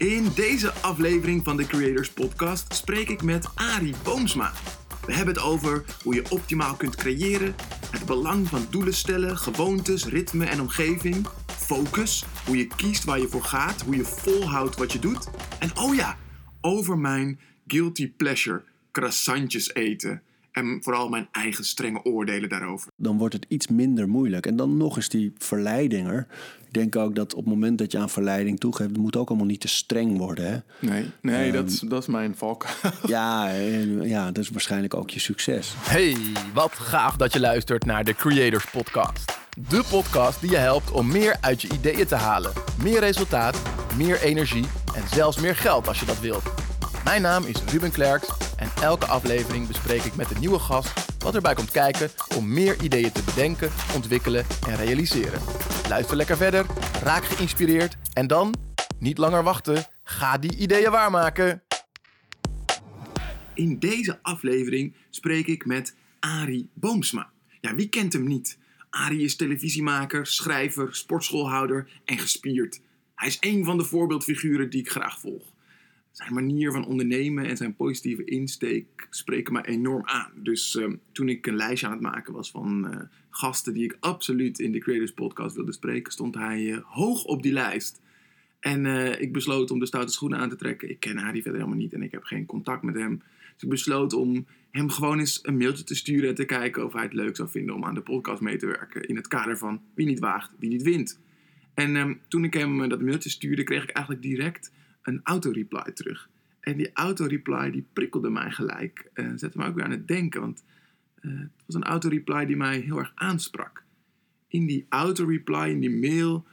In deze aflevering van de Creators Podcast spreek ik met Arie Boomsma. We hebben het over hoe je optimaal kunt creëren, het belang van doelen stellen, gewoontes, ritme en omgeving, focus, hoe je kiest waar je voor gaat, hoe je volhoudt wat je doet. En oh ja, over mijn guilty pleasure, croissantjes eten. En vooral mijn eigen strenge oordelen daarover. Dan wordt het iets minder moeilijk. En dan nog eens die verleiding er. Ik denk ook dat op het moment dat je aan verleiding toegeeft, het moet ook allemaal niet te streng worden. Hè? Nee, nee dat, is, dat is mijn valk. ja, ja, dat is waarschijnlijk ook je succes. Hey, wat gaaf dat je luistert naar de Creators Podcast. De podcast die je helpt om meer uit je ideeën te halen. Meer resultaat, meer energie en zelfs meer geld als je dat wilt. Mijn naam is Ruben Klerks en elke aflevering bespreek ik met een nieuwe gast wat erbij komt kijken om meer ideeën te bedenken, ontwikkelen en realiseren. Luister lekker verder, raak geïnspireerd en dan, niet langer wachten, ga die ideeën waarmaken. In deze aflevering spreek ik met Arie Boomsma. Ja, wie kent hem niet? Arie is televisiemaker, schrijver, sportschoolhouder en gespierd. Hij is een van de voorbeeldfiguren die ik graag volg. Zijn manier van ondernemen en zijn positieve insteek spreken me enorm aan. Dus uh, toen ik een lijstje aan het maken was van uh, gasten die ik absoluut in de Creators Podcast wilde spreken, stond hij uh, hoog op die lijst. En ik besloot om de stoute schoenen aan te trekken. Ik ken Harry verder helemaal niet en ik heb geen contact met hem. Dus ik besloot om hem gewoon eens een mailtje te sturen en te kijken of hij het leuk zou vinden om aan de podcast mee te werken. In het kader van wie niet waagt, wie niet wint. En ehm, toen ik hem dat mailtje stuurde, kreeg ik eigenlijk direct een auto-reply terug. En die auto-reply die prikkelde mij gelijk en zette me ook weer aan het denken. Want uh, het was een auto-reply die mij heel erg aansprak. In die auto-reply, in die mail,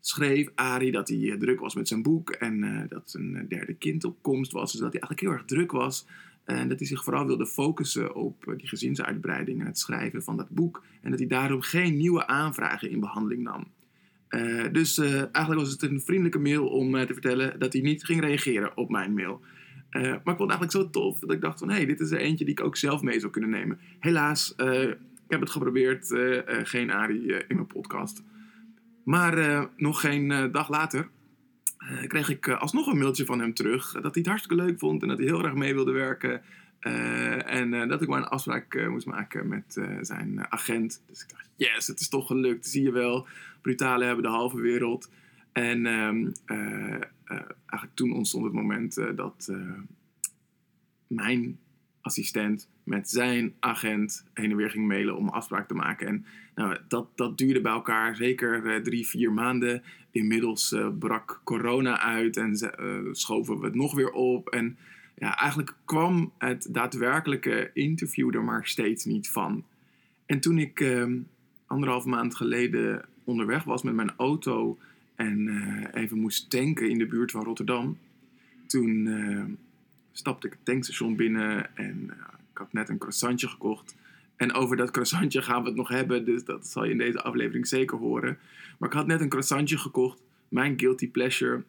schreef Ari dat hij uh, druk was met zijn boek. En uh, dat zijn derde kind op komst was. Dus dat hij eigenlijk heel erg druk was. En dat hij zich vooral wilde focussen op die gezinsuitbreiding en het schrijven van dat boek. En dat hij daarom geen nieuwe aanvragen in behandeling nam. Uh, dus uh, eigenlijk was het een vriendelijke mail om te vertellen dat hij niet ging reageren op mijn mail. maar ik vond het eigenlijk zo tof dat ik dacht van... hé, hey, dit is er eentje die ik ook zelf mee zou kunnen nemen. Helaas, ik heb het geprobeerd. geen Ari in mijn podcast. Maar nog geen dag later kreeg ik alsnog een mailtje van hem terug... dat hij het hartstikke leuk vond en dat hij heel erg mee wilde werken... en dat ik maar een afspraak moest maken met zijn agent. Dus ik dacht, yes, het is toch gelukt, zie je wel brutale hebben de halve wereld. En ehm, eh, eh, eigenlijk toen ontstond het moment eh, dat mijn assistent met zijn agent heen en weer ging mailen om een afspraak te maken. En nou, dat, dat duurde bij elkaar zeker drie, vier maanden. Inmiddels brak corona uit en schoven we het nog weer op. En ja, eigenlijk kwam het daadwerkelijke interview er maar steeds niet van. En toen ik uh, anderhalf maand geleden onderweg was met mijn auto en uh, even moest tanken in de buurt van Rotterdam. Toen uh, stapte ik het tankstation binnen en uh, ik had net een croissantje gekocht. En over dat croissantje gaan we het nog hebben, dus dat zal je in deze aflevering zeker horen. Maar ik had net een croissantje gekocht, mijn guilty pleasure.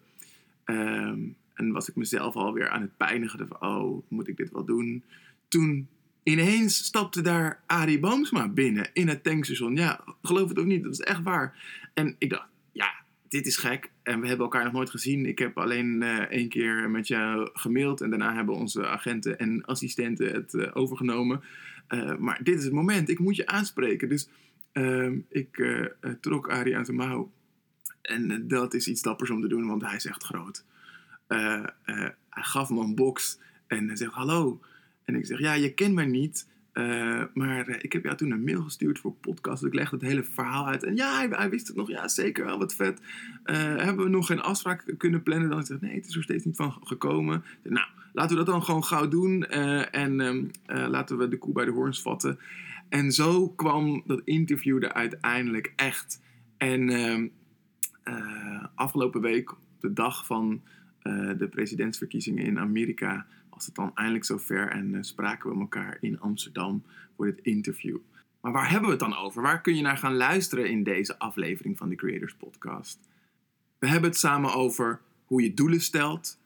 Um, en was ik mezelf alweer aan het pijnigen van, oh, moet ik dit wel doen? Toen Ineens stapte daar Arie Boomsma binnen in het tankstation. Ja, geloof het of niet, dat is echt waar. En ik dacht, ja, dit is gek. En we hebben elkaar nog nooit gezien. Ik heb alleen uh, één keer met jou gemaild. En daarna hebben onze agenten en assistenten het uh, overgenomen. Uh, maar dit is het moment. Ik moet je aanspreken. Dus ehm, ik trok Arie aan zijn mouw. En dat is iets dappers om te doen, want hij is echt groot. Hij gaf me een box en hij zegt: Hallo. En ik zeg, ja, je kent mij niet. Uh, maar ik heb jou toen een mail gestuurd voor podcast. Ik legde het hele verhaal uit. En ja, hij, wist het nog. Ja, zeker wel. Wat vet. Hebben we nog geen afspraak kunnen plannen? Dan zeg ik, nee, het is er steeds niet van gekomen. nou, laten we dat dan gewoon gauw doen. en um, laten we de koe bij de hoorns vatten. En zo kwam dat interview er uiteindelijk echt. En ehm, afgelopen week, de dag van de presidentsverkiezingen in Amerika was het dan eindelijk zover en uh, spraken we elkaar in Amsterdam voor dit interview. Maar waar hebben we het dan over? Waar kun je naar gaan luisteren in deze aflevering van de Creators Podcast? We hebben het samen over hoe je doelen stelt,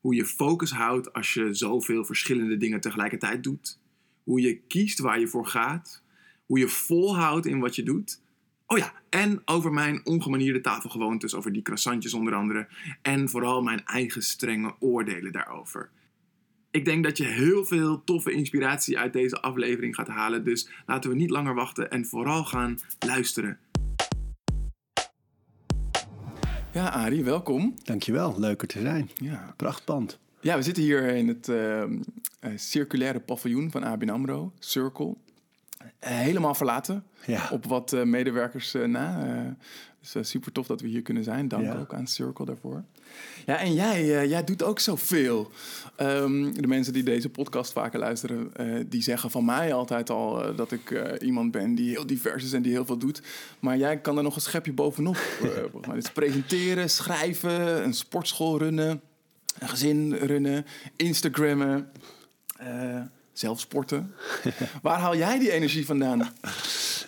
hoe je focus houdt als je zoveel verschillende dingen tegelijkertijd doet, hoe je kiest waar je voor gaat, hoe je volhoudt in wat je doet. Oh ja, en over mijn ongemanierde tafelgewoontes, over die croissantjes onder andere. En vooral mijn eigen strenge oordelen daarover. Ik denk dat je heel veel toffe inspiratie uit deze aflevering gaat halen. Dus laten we niet langer wachten en vooral gaan luisteren. Ja, Arie, welkom. Dankjewel, leuker te zijn. Ja, Prachtpand. ja we zitten hier in het eh, eh, circulaire paviljoen van ABN AMRO, Circle. Helemaal verlaten, Ja. op wat eh, medewerkers eh, na. Eh, dus super tof dat we hier kunnen zijn. Dank Ja. ook aan Circle daarvoor. Ja, en jij, jij doet ook zoveel. Ehm de mensen die deze podcast vaker luisteren, die zeggen van mij altijd al dat ik iemand ben die heel divers is en die heel veel doet. Maar jij kan er nog een schepje bovenop. Dus presenteren, schrijven, een sportschool runnen, een gezin runnen, Instagrammen, zelf sporten. Waar haal jij die energie vandaan?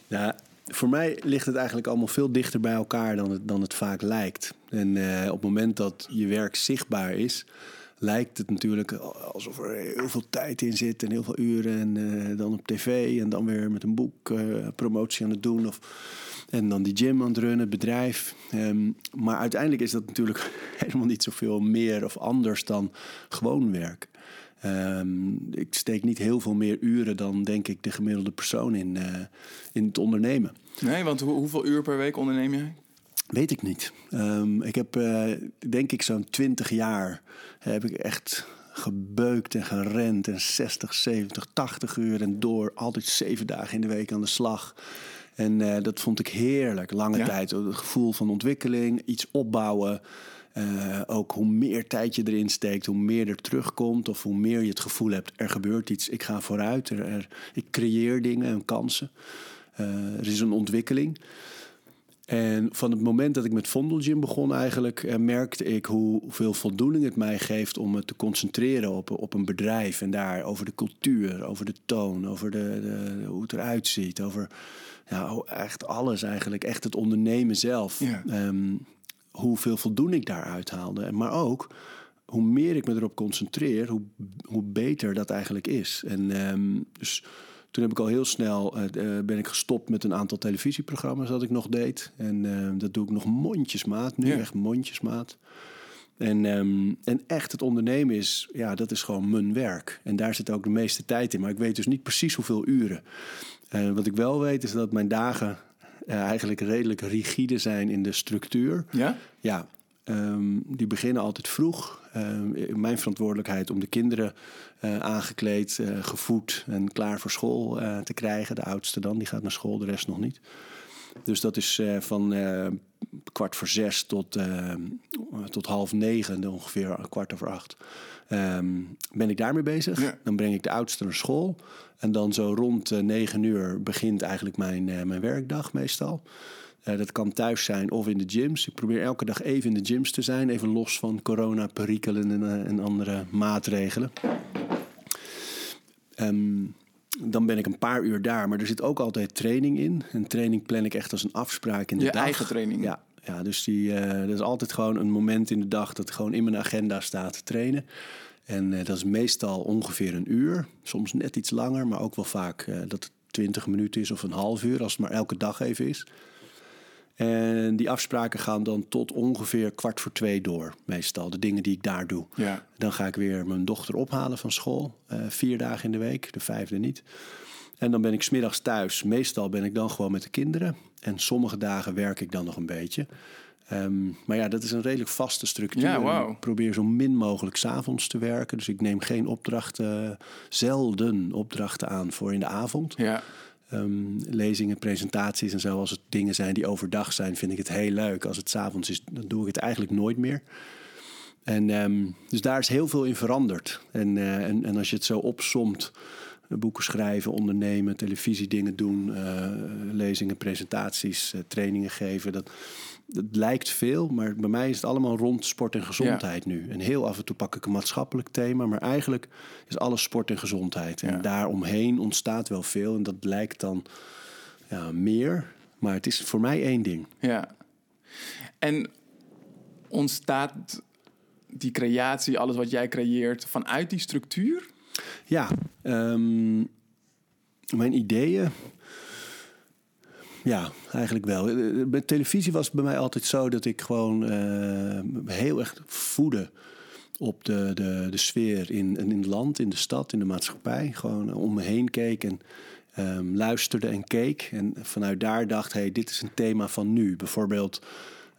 Ja, voor mij ligt het eigenlijk allemaal veel dichter bij elkaar dan het, dan het vaak lijkt. En eh, op het moment dat je werk zichtbaar is, lijkt het natuurlijk alsof er heel veel tijd in zit en heel veel uren. En eh, dan op tv en dan weer met een boek eh, promotie aan het doen. Of, en dan die gym aan het runnen, het bedrijf. Ehm, maar uiteindelijk is dat natuurlijk helemaal niet zoveel meer of anders dan gewoon werk. Ehm, ik steek niet heel veel meer uren dan, denk ik, de gemiddelde persoon in, eh, in het ondernemen. Nee, want hoe- hoeveel uur per week onderneem jij? Weet ik niet. Ehm, ik heb, eh, denk ik, zo'n 20 jaar heb ik echt gebeukt en gerend en 60, 70, 80 uur en door. Altijd zeven dagen in de week aan de slag. En eh, dat vond ik heerlijk, lange Ja? tijd. Het gevoel van ontwikkeling, iets opbouwen. Eh, ook hoe meer tijd je erin steekt, hoe meer er terugkomt... of hoe meer je het gevoel hebt, er gebeurt iets. Ik ga vooruit, er, er- ik creëer dingen en kansen. Eh, er is een ontwikkeling. En van het moment dat ik met Vondelgym begon eigenlijk... eh, merkte ik hoeveel voldoening het mij geeft om me te concentreren op, op een bedrijf. En daar over de cultuur, over de toon, over de, de, hoe het eruit ziet. Over ja, hoe- echt alles eigenlijk, echt het ondernemen zelf. Ja. Ehm, hoeveel voldoening ik daaruit haalde. Maar ook hoe meer ik me erop concentreer, hoe, hoe beter dat eigenlijk is. En ehm, dus toen heb ik al heel snel eh, ben ik gestopt met een aantal televisieprogramma's dat ik nog deed. En ehm, dat doe ik nog mondjesmaat, nu Ja. echt mondjesmaat. En, ehm, en echt het ondernemen is, ja, dat is gewoon mijn werk. En daar zit ook de meeste tijd in. Maar ik weet dus niet precies hoeveel uren. Eh, wat ik wel weet is dat mijn dagen eh, eigenlijk redelijk rigide zijn in de structuur. Ja? Ja, ehm, die beginnen altijd vroeg. Ehm, mijn verantwoordelijkheid om de kinderen eh, aangekleed, eh, gevoed en klaar voor school te krijgen. De oudste dan, die gaat naar school, de rest nog niet. Dus dat is eh, van eh, kwart voor zes tot, eh, tot half negen, ongeveer kwart over acht. Ehm, ben ik daarmee bezig. Ja. Dan breng ik de oudste naar school. En dan zo rond negen uur begint eigenlijk mijn, mijn werkdag meestal. Dat kan thuis zijn of in de gyms. Ik probeer elke dag even in de gyms te zijn. Even los van corona-perikelen en, eh, en andere maatregelen. Ehm, dan ben ik een paar uur daar. Maar er zit ook altijd training in. En training plan ik echt als een afspraak in de Je dag. eigen training? Ja, ja dus die, eh, dat is altijd gewoon een moment in de dag... dat gewoon in mijn agenda staat te trainen. En eh, dat is meestal ongeveer een uur. Soms net iets langer, maar ook wel vaak eh, dat het 20 minuten is of een half uur... als het maar elke dag even is. En die afspraken gaan dan tot ongeveer kwart voor twee door, meestal. De dingen die ik daar doe. Ja. Dan ga ik weer mijn dochter ophalen van school. eh, vier dagen in de week, de vijfde niet. En dan ben ik smiddags thuis. Meestal ben ik dan gewoon met de kinderen. En sommige dagen werk ik dan nog een beetje. Ehm, maar ja, dat is een redelijk vaste structuur. Ja, wauw. Ik probeer zo min mogelijk s'avonds te werken. Dus ik neem geen opdrachten, zelden opdrachten aan voor in de avond. Ja. Ehm, lezingen, presentaties en zo. Als het dingen zijn die overdag zijn, vind ik het heel leuk. Als het s'avonds is, dan doe ik het eigenlijk nooit meer. En ehm, dus daar is heel veel in veranderd. En, eh, en, en als je het zo opsomt, eh, boeken schrijven, ondernemen, televisiedingen doen, eh, lezingen, presentaties, trainingen geven. Dat, dat lijkt veel, maar bij mij is het allemaal rond sport en gezondheid nu. En heel af en toe pak ik een maatschappelijk thema, maar eigenlijk is alles sport en gezondheid. En Ja. daaromheen ontstaat wel veel en dat lijkt dan ja, meer. Maar het is voor mij één ding. Ja. En ontstaat die creatie, alles wat jij creëert, vanuit die structuur? Ja, ehm, mijn ideeën. Ja, eigenlijk wel. Eh, Bij televisie was het bij mij altijd zo dat ik gewoon eh, heel erg voedde op de, de, de sfeer in, in het land, in de stad, in de maatschappij. Gewoon om me heen keek en ehm, luisterde en keek. En vanuit daar dacht, hey, dit is een thema van nu. Bijvoorbeeld,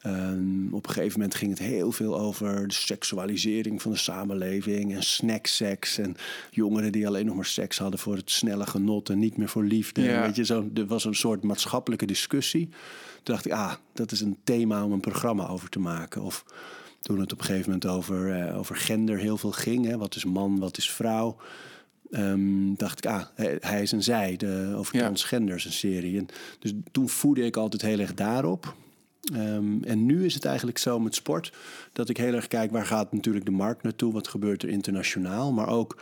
ehm, op een gegeven moment ging het heel veel over de seksualisering van de samenleving en snackseks. En jongeren die alleen nog maar seks hadden voor het snelle genot en niet meer voor liefde. Ja. Weet je, zo, er was een soort maatschappelijke discussie. Toen dacht ik, ah, dat is een thema om een programma over te maken. Of toen het op een gegeven moment over, eh, over gender heel veel ging. Hè, wat is man, wat is vrouw? Ehm, dacht ik, ah, hij, is en zij, de, over Ja. transgenders, een serie. En dus toen voedde ik altijd heel erg daarop. Ehm, en nu is het eigenlijk zo met sport dat ik heel erg kijk waar gaat natuurlijk de markt naartoe, wat gebeurt er internationaal, maar ook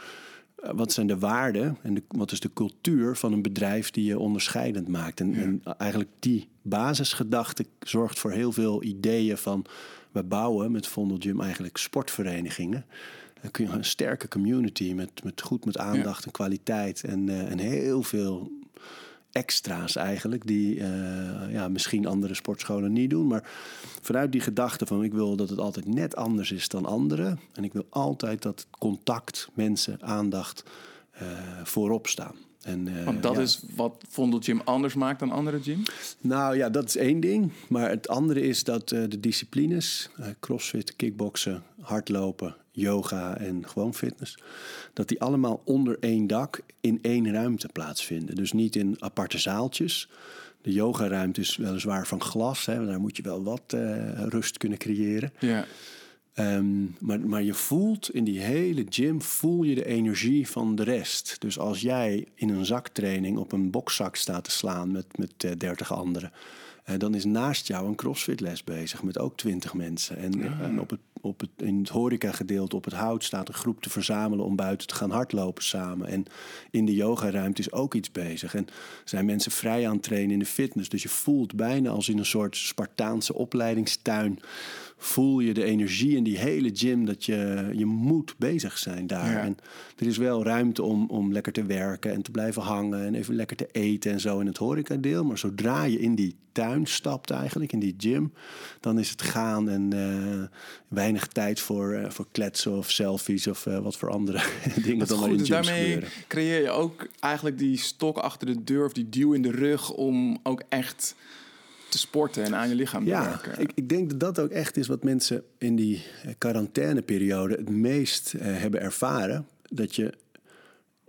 eh, wat zijn de waarden en de, wat is de cultuur van een bedrijf die je onderscheidend maakt. En, en eigenlijk die basisgedachte zorgt voor heel veel ideeën van we bouwen met Vondel Gym eigenlijk sportverenigingen. Dan kun je een sterke community met, met goed met aandacht en kwaliteit en, eh, en heel veel extra's eigenlijk, die eh, ja, misschien andere sportscholen niet doen. Maar vanuit die gedachte van ik wil dat het altijd net anders is dan anderen. En ik wil altijd dat contact, mensen, aandacht eh, voorop staan. En, eh, Want dat ja. is wat Vondel Gym anders maakt dan andere gyms. Nou ja, dat is één ding. Maar het andere is dat de disciplines, crossfit, kickboksen, hardlopen, yoga en gewoon fitness, dat die allemaal onder één dak in één ruimte plaatsvinden. Dus niet in aparte zaaltjes. De yogaruimte is weliswaar van glas, hè, daar moet je wel wat eh, rust kunnen creëren. Ja. Ehm, maar, maar je voelt in die hele gym voel je de energie van de rest. Dus als jij in een zaktraining op een bokszak staat te slaan met, met eh, 30 anderen, eh, dan is naast jou een crossfitles bezig met ook 20 mensen. En, en op het, op het, in het horecagedeelte op het hout staat een groep te verzamelen om buiten te gaan hardlopen samen. En in de yogaruimte is ook iets bezig. En zijn mensen vrij aan het trainen in de fitness. Dus je voelt bijna als in een soort Spartaanse opleidingstuin voel je de energie in die hele gym dat je, je moet bezig zijn daar. Ja. En er is wel ruimte om, om lekker te werken en te blijven hangen en even lekker te eten en zo in het horecadeel. Maar zodra je in die tuin stapt eigenlijk, in die gym, dan is het gaan en eh, weinig tijd voor, eh, voor kletsen of selfies of eh, wat voor andere dingen Dat dan goed. in Dus gyms daarmee gebeuren. creëer je ook eigenlijk die stok achter de deur of die duw in de rug om ook echt te sporten en aan je lichaam te Ja, werken. ik, ik denk dat dat ook echt is wat mensen in die eh, quarantaineperiode het meest eh, hebben ervaren. Dat je,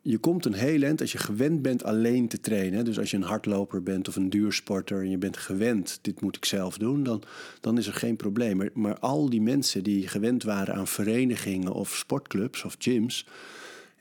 je komt een heel eind als je gewend bent alleen te trainen. Dus als je een hardloper bent of een duursporter en je bent gewend, dit moet ik zelf doen, dan, dan is er geen probleem. Maar, maar al die mensen die gewend waren aan verenigingen of sportclubs of gyms,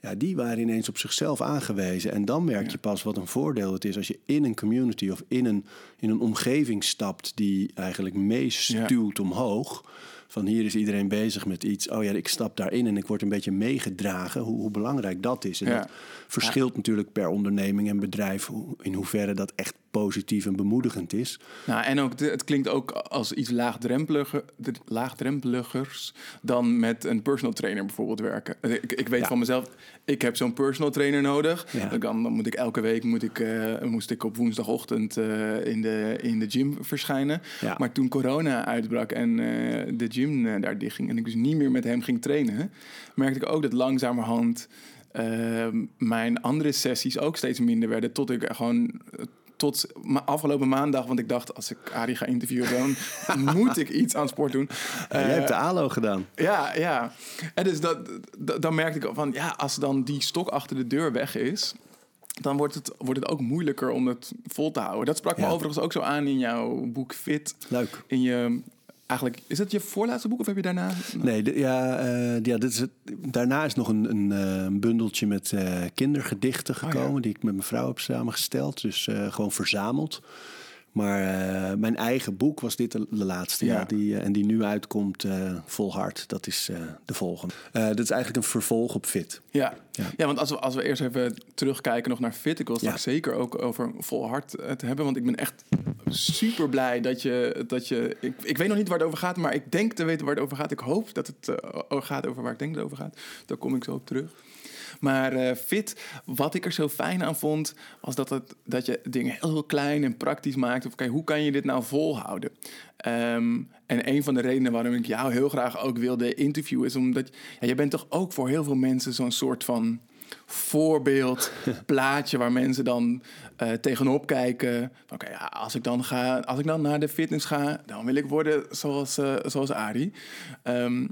ja, die waren ineens op zichzelf aangewezen. En dan merk je pas wat een voordeel het is als je in een community of in een, in een omgeving stapt die eigenlijk meestuwt omhoog. Van hier is iedereen bezig met iets. Oh ja, ik stap daarin en ik word een beetje meegedragen. Hoe, hoe belangrijk dat is. En Ja. dat verschilt natuurlijk per onderneming en bedrijf. In hoeverre dat echt positief en bemoedigend is. Nou, en ook de- het klinkt ook als iets laagdrempeliger, laagdrempeligers dan met een personal trainer bijvoorbeeld werken. Ik, ik weet Ja. van mezelf, ik heb zo'n personal trainer nodig. Ja. Dan, moet ik elke week moet ik, eh, moest ik op woensdagochtend eh, in, de, in de gym verschijnen. Ja. Maar toen corona uitbrak en eh, de gym eh, daar dicht ging en ik dus niet meer met hem ging trainen, merkte ik ook dat langzamerhand eh, mijn andere sessies ook steeds minder werden. Tot ik gewoon eh, tot afgelopen maandag, want ik dacht als ik Arie ga interviewen, dan moet ik iets aan sport doen. Ja, jij Eh, hebt de ALO gedaan. ja, ja. En dus dat, dat- dan merkte ik van, ja, als dan die stok achter de deur weg is, dan wordt het, wordt het ook moeilijker om het vol te houden. Dat sprak me Ja. overigens ook zo aan in jouw boek Fit. Leuk. In je, eigenlijk, is dat je voorlaatste boek of heb je daarna? Nee, ja, eh, ja dit is het. daarna is nog een, een eh, een bundeltje met eh, kindergedichten gekomen... Oh, ja. die ik met mijn vrouw heb samengesteld. Dus gewoon verzameld. Maar eh, mijn eigen boek was dit de, de laatste. Ja. Ja. die, eh, en die nu uitkomt, eh volhard. Dat is de volgende. Dat is eigenlijk een vervolg op Fit. Ja. Ja. Ja. want als we, als we eerst even terugkijken nog naar Fit, ik wil straks Ja. zeker ook over volhard het hebben, want ik ben echt super blij dat je, dat je ik, ik weet nog niet waar het over gaat, maar ik denk te weten waar het over gaat. Ik hoop dat het gaat over waar ik denk dat het over gaat. Daar kom ik zo op terug. Maar eh, fit, wat ik er zo fijn aan vond, was dat, het, dat je dingen heel klein en praktisch maakt. Of oké, hoe kan je dit nou volhouden? Ehm, en een van de redenen waarom ik jou heel graag ook wilde interviewen, is omdat ja, je bent toch ook voor heel veel mensen zo'n soort van voorbeeld, plaatje waar mensen dan eh, tegenop kijken. Oké, ja, als ik dan ga, als ik dan naar de fitness ga, dan wil ik worden zoals, uh, zoals Ari. Ehm,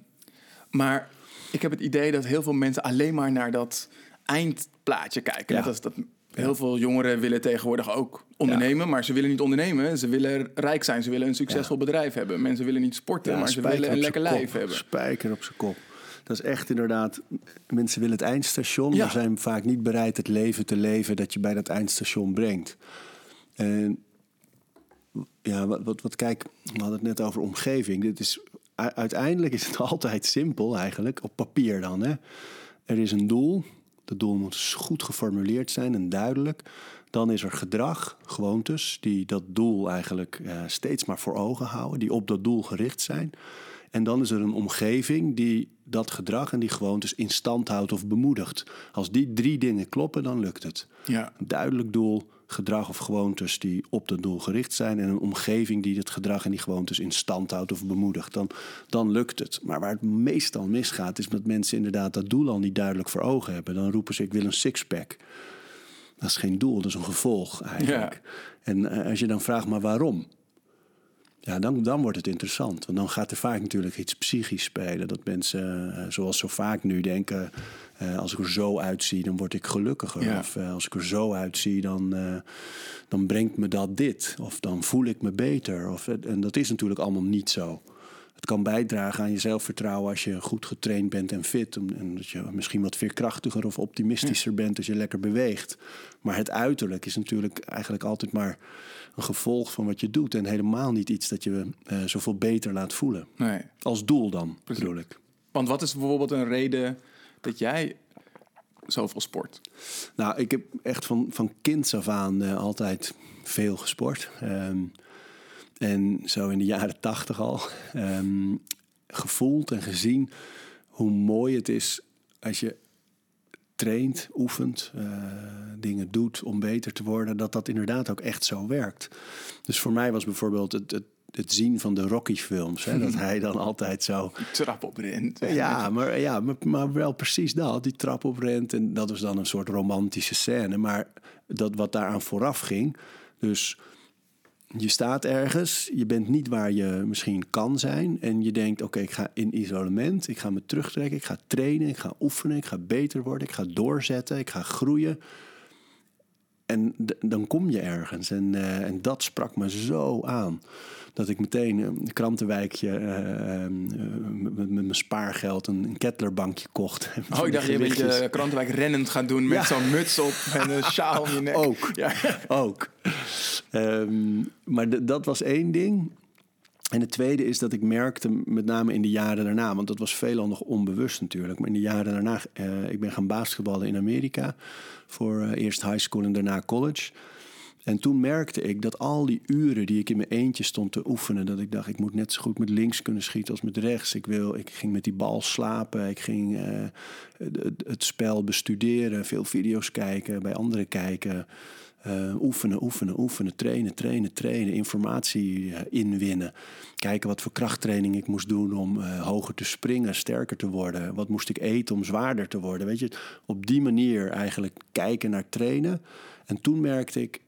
maar ik heb het idee dat heel veel mensen alleen maar naar dat eindplaatje kijken. Ja. Als dat heel veel jongeren willen tegenwoordig ook ondernemen, maar ze willen niet ondernemen. Ze willen rijk zijn, ze willen een succesvol bedrijf hebben. Mensen willen niet sporten, maar ze willen een lekker lijf kop. hebben. Spijker op zijn kop. Dat is echt inderdaad... Mensen willen het eindstation, maar zijn vaak niet bereid het leven te leven dat je bij dat eindstation brengt. En ja, wat, wat, wat kijk, we hadden het net over omgeving. Dit is, uiteindelijk is het altijd simpel eigenlijk, op papier dan. Hè? Er is een doel, dat doel moet goed geformuleerd zijn en duidelijk. Dan is er gedrag, gewoontes, die dat doel eigenlijk eh, steeds maar voor ogen houden, die op dat doel gericht zijn. En dan is er een omgeving die dat gedrag en die gewoontes in stand houdt of bemoedigt. Als die drie dingen kloppen, dan lukt het. Ja. Duidelijk doel, gedrag of gewoontes die op dat doel gericht zijn... en een omgeving die het gedrag en die gewoontes in stand houdt of bemoedigt. Dan, dan lukt het. Maar waar het meestal misgaat, is dat mensen inderdaad dat doel al niet duidelijk voor ogen hebben. Dan roepen ze, ik wil een sixpack. Dat is geen doel, dat is een gevolg eigenlijk. En eh, als je dan vraagt, maar waarom? Ja, dan, dan wordt het interessant. Want dan gaat er vaak natuurlijk iets psychisch spelen. Dat mensen, eh, zoals zo vaak nu, denken... eh, als ik er zo uitzie, dan word ik gelukkiger. Ja. Of eh, als ik er zo uitzie, dan, dan brengt me dat dit. Of dan voel ik me beter. Of, en dat is natuurlijk allemaal niet zo. Het kan bijdragen aan je zelfvertrouwen als je goed getraind bent en fit. En dat je misschien wat veerkrachtiger of optimistischer bent als je lekker beweegt. Maar het uiterlijk is natuurlijk eigenlijk altijd maar een gevolg van wat je doet. En helemaal niet iets dat je eh, zoveel beter laat voelen. Nee. Als doel dan, Precies. bedoel ik. Want wat is bijvoorbeeld een reden dat jij zoveel sport? Nou, ik heb echt van, van kinds af aan eh, altijd veel gesport. Ehm, en zo in de jaren tachtig al ehm, gevoeld en gezien hoe mooi het is als je traint, oefent, eh, dingen doet om beter te worden, dat dat inderdaad ook echt zo werkt. Dus voor mij was bijvoorbeeld het, het, het zien van de Rocky-films, dat hij dan altijd zo Trap op rent. ja, maar, ja maar, maar wel precies dat. Die trap oprent. En dat was dan een soort romantische scène. Maar dat wat daaraan vooraf ging. Dus je staat ergens. Je bent niet waar je misschien kan zijn. En je denkt, oké, ik ga in isolement. Ik ga me terugtrekken. Ik ga trainen. Ik ga oefenen. Ik ga beter worden. Ik ga doorzetten. Ik ga groeien. En dan kom je ergens. En, eh, en dat sprak me zo aan. Dat ik meteen een krantenwijkje eh, eh, met, mijn spaargeld een, een kettlerbankje kocht. Oh, ik dacht je een beetje. Krantenwijk rennend gaan doen met Ja. zo'n muts op en een sjaal om je nek. Ook. Ja. Ook. Ehm, maar dat was één ding. En het tweede is dat ik merkte, met name in de jaren daarna, want dat was veelal nog onbewust natuurlijk, maar in de jaren daarna, eh, ik ben gaan basketballen in Amerika voor eh, eerst high school en daarna college. En toen merkte ik dat al die uren die ik in mijn eentje stond te oefenen, dat ik dacht, ik moet net zo goed met links kunnen schieten als met rechts. Ik, wil, ik ging met die bal slapen, ik ging eh, het, spel bestuderen, veel video's kijken, bij anderen kijken. Eh, oefenen, oefenen, oefenen, trainen, trainen, trainen, informatie eh, inwinnen. Kijken wat voor krachttraining ik moest doen om hoger te springen, sterker te worden. Wat moest ik eten om zwaarder te worden? Weet je, op die manier eigenlijk kijken naar trainen. En toen merkte ik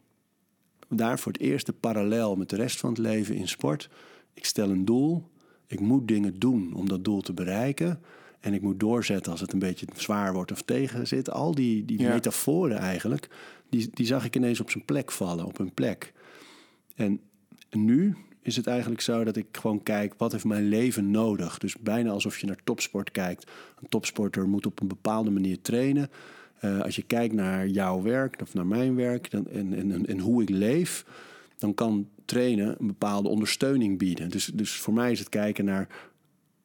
daar voor het eerst de parallel met de rest van het leven in sport. Ik stel een doel, ik moet dingen doen om dat doel te bereiken. En ik moet doorzetten als het een beetje zwaar wordt of tegen zit. Al die, die Ja. metaforen eigenlijk, die, die zag ik ineens op zijn plek vallen, op hun plek. En nu is het eigenlijk zo dat ik gewoon kijk, wat heeft mijn leven nodig? Dus bijna alsof je naar topsport kijkt. Een topsporter moet op een bepaalde manier trainen. Eh, als je kijkt naar jouw werk of naar mijn werk dan, en, en, en hoe ik leef, dan kan trainen een bepaalde ondersteuning bieden. Dus, dus voor mij is het kijken naar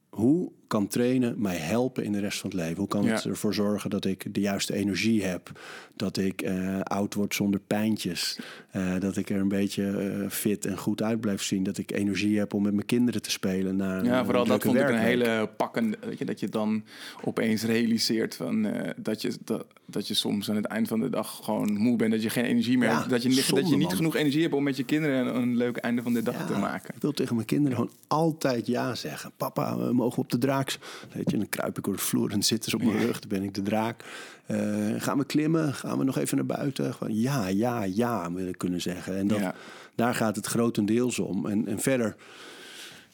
hoe kan trainen mij helpen in de rest van het leven? Hoe kan het Ja. ervoor zorgen dat ik de juiste energie heb? Dat ik eh, oud word zonder pijntjes? Eh, dat ik er een beetje eh, fit en goed uit blijf zien? Dat ik energie heb om met mijn kinderen te spelen? Na Ja, vooral dat vond ik een hele pakkende. Weet je, dat je dan opeens realiseert van, dat, je, dat, dat je soms aan het eind van de dag gewoon moe bent. Dat je geen energie meer Ja, hebt. Dat je, niet- dat je niet man. genoeg energie hebt om met je kinderen een, een leuk einde van de dag te maken. Ik wil tegen mijn kinderen gewoon altijd ja zeggen. Papa, we mogen op de draak. Weet je, dan kruip ik over de vloer en zitten ze op mijn rug. Dan ben ik de draak. Eh, gaan we klimmen? Gaan we nog even naar buiten? Gewoon ja, ja, ja, wil ik kunnen zeggen. En dat, Ja. daar gaat het grotendeels om. En, en verder,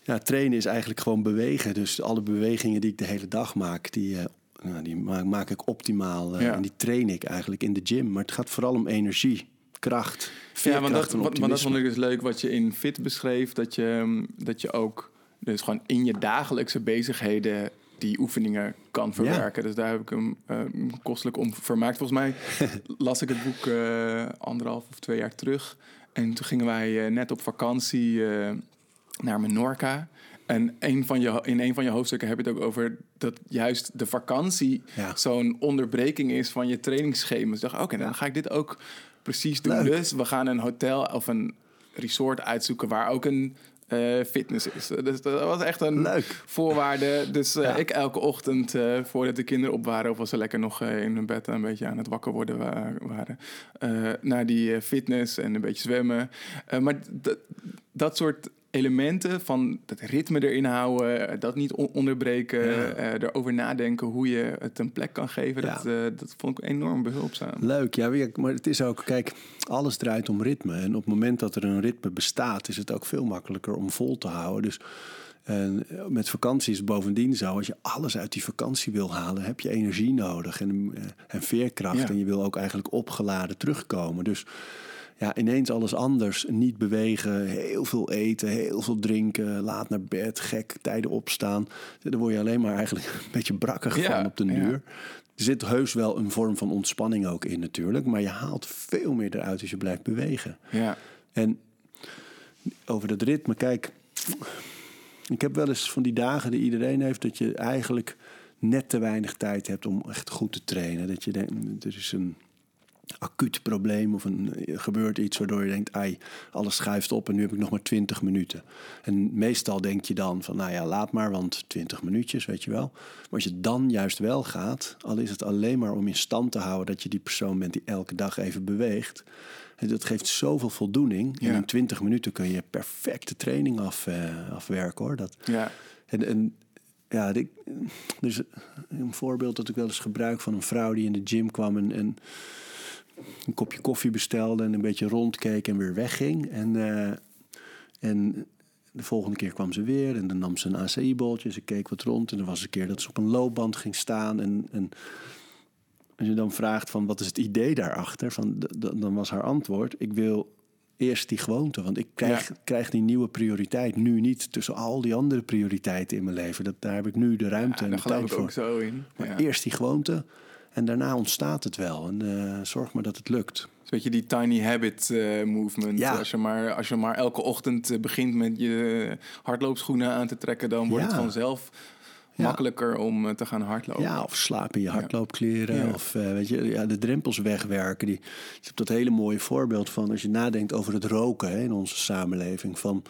ja, trainen is eigenlijk gewoon bewegen. Dus alle bewegingen die ik de hele dag maak, die, eh, nou, die maak, maak ik optimaal. eh, Ja. En die train ik eigenlijk in de gym. Maar het gaat vooral om energie, kracht, Ja, want dat, want, dat vond ik dus leuk wat je in Fit beschreef. Dat je, mm, dat je ook dus gewoon in je dagelijkse bezigheden die oefeningen kan verwerken. Dus daar heb ik hem eh, kostelijk om vermaakt. Volgens mij las ik het boek eh, anderhalf of twee jaar terug. En toen gingen wij eh, net op vakantie naar Menorca. En een van je, in een van je hoofdstukken heb je het ook over dat juist de vakantie Ja. zo'n onderbreking is van je trainingsschema. Dus ik dacht, oké, dan ga ik dit ook precies doen. Leuk. Dus we gaan een hotel of een resort uitzoeken waar ook een eh, fitness is. Dus dat was echt een Leuk. voorwaarde. Dus eh, Ja. ik elke ochtend, eh, voordat de kinderen op waren... of als ze lekker nog in hun bed een beetje aan het wakker worden wa- waren... naar die fitness en een beetje zwemmen. Maar dat soort elementen van dat ritme erin houden... eh, dat niet on- onderbreken, Ja. eh, erover nadenken... hoe je het een plek kan geven, Ja. dat, eh, dat vond ik enorm behulpzaam. Leuk, ja, maar het is ook, kijk, alles draait om ritme. En op het moment dat er een ritme bestaat, is het ook veel makkelijker om vol te houden. Dus en met vakantie is het bovendien zo, als je alles uit die vakantie wil halen, heb je energie nodig en, eh, en veerkracht. Ja. En je wil ook eigenlijk opgeladen terugkomen. Dus ja, ineens alles anders. Niet bewegen, heel veel eten, heel veel drinken, laat naar bed, gek, tijden opstaan. Daar word je alleen maar eigenlijk een beetje brakkig Ja, van op de ja. duur. Er zit heus wel een vorm van ontspanning ook in natuurlijk. Maar je haalt veel meer eruit als je blijft bewegen. Ja, En over dat ritme, kijk. Ik heb wel eens van die dagen die iedereen heeft... dat je eigenlijk net te weinig tijd hebt om echt goed te trainen. Dat je denkt, er is een acuut probleem of een, er gebeurt iets waardoor je denkt... ai, alles schuift op en nu heb ik nog maar 20 minuten. En meestal denk je dan van, nou ja, laat maar, want 20 minuutjes, weet je wel. Maar als je dan juist wel gaat, al is het alleen maar om in stand te houden... dat je die persoon bent die elke dag even beweegt... En dat geeft zoveel voldoening. En in 20 minuten kun je perfecte training af, eh, afwerken hoor. Dat, ja. en, en ja, ik, is een voorbeeld dat ik wel eens gebruik van een vrouw die in de gym kwam en, en een kopje koffie bestelde en een beetje rondkeek en weer wegging. En, eh, en de volgende keer kwam ze weer en dan nam ze een ACI-boltje. Ze keek wat rond en er was een keer dat ze op een loopband ging staan. En, en als je dan vraagt van wat is het idee daarachter, van, dan was haar antwoord: ik wil eerst die gewoonte, want ik krijg, Ja. krijg die nieuwe prioriteit nu niet tussen al die andere prioriteiten in mijn leven. Dat, daar heb ik nu de ruimte ja en daar de geloof tijd ik voor. ook zo in. Maar Ja. eerst die gewoonte en daarna ontstaat het wel. En eh, zorg maar dat het lukt. Een beetje die tiny habit eh, movement. Ja. Als, je maar, als je maar elke ochtend eh, begint met je hardloopschoenen aan te trekken, dan wordt Ja. het vanzelf Ja. makkelijker om te gaan hardlopen. Ja, of slaap in je hardloopkleren. Ja. Of weet je, ja, de drempels wegwerken. Die, je hebt dat hele mooie voorbeeld van als je nadenkt over het roken hè, in onze samenleving. Van,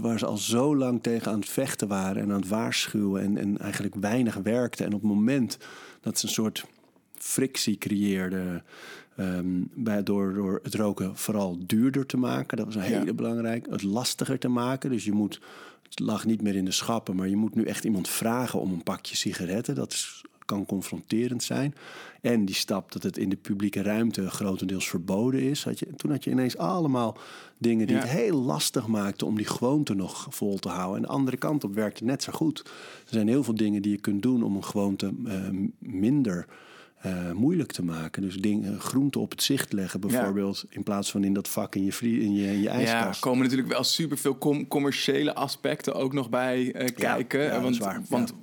waar ze al zo lang tegen aan het vechten waren en aan het waarschuwen. En, en eigenlijk weinig werkten. En op het moment dat ze een soort frictie creëerden. ehm, bij, door, door het roken vooral duurder te maken. Dat was een Ja. hele belangrijk. Het lastiger te maken. Dus je moet, het lag niet meer in de schappen, maar je moet nu echt iemand vragen om een pakje sigaretten. Dat is, kan confronterend zijn. En die stap dat het in de publieke ruimte grotendeels verboden is. Had je, toen had je ineens allemaal dingen die Ja. het heel lastig maakten om die gewoonte nog vol te houden. En de andere kant op werkte net zo goed. Er zijn heel veel dingen die je kunt doen om een gewoonte eh, minder eh, moeilijk te maken. Dus dingen, groenten op het zicht leggen bijvoorbeeld. In plaats van in dat vak in je, vrie, in je, in je Ja, ijskast. er komen natuurlijk wel superveel com commerciële aspecten ook nog bij eh, kijken. ja, want waar, want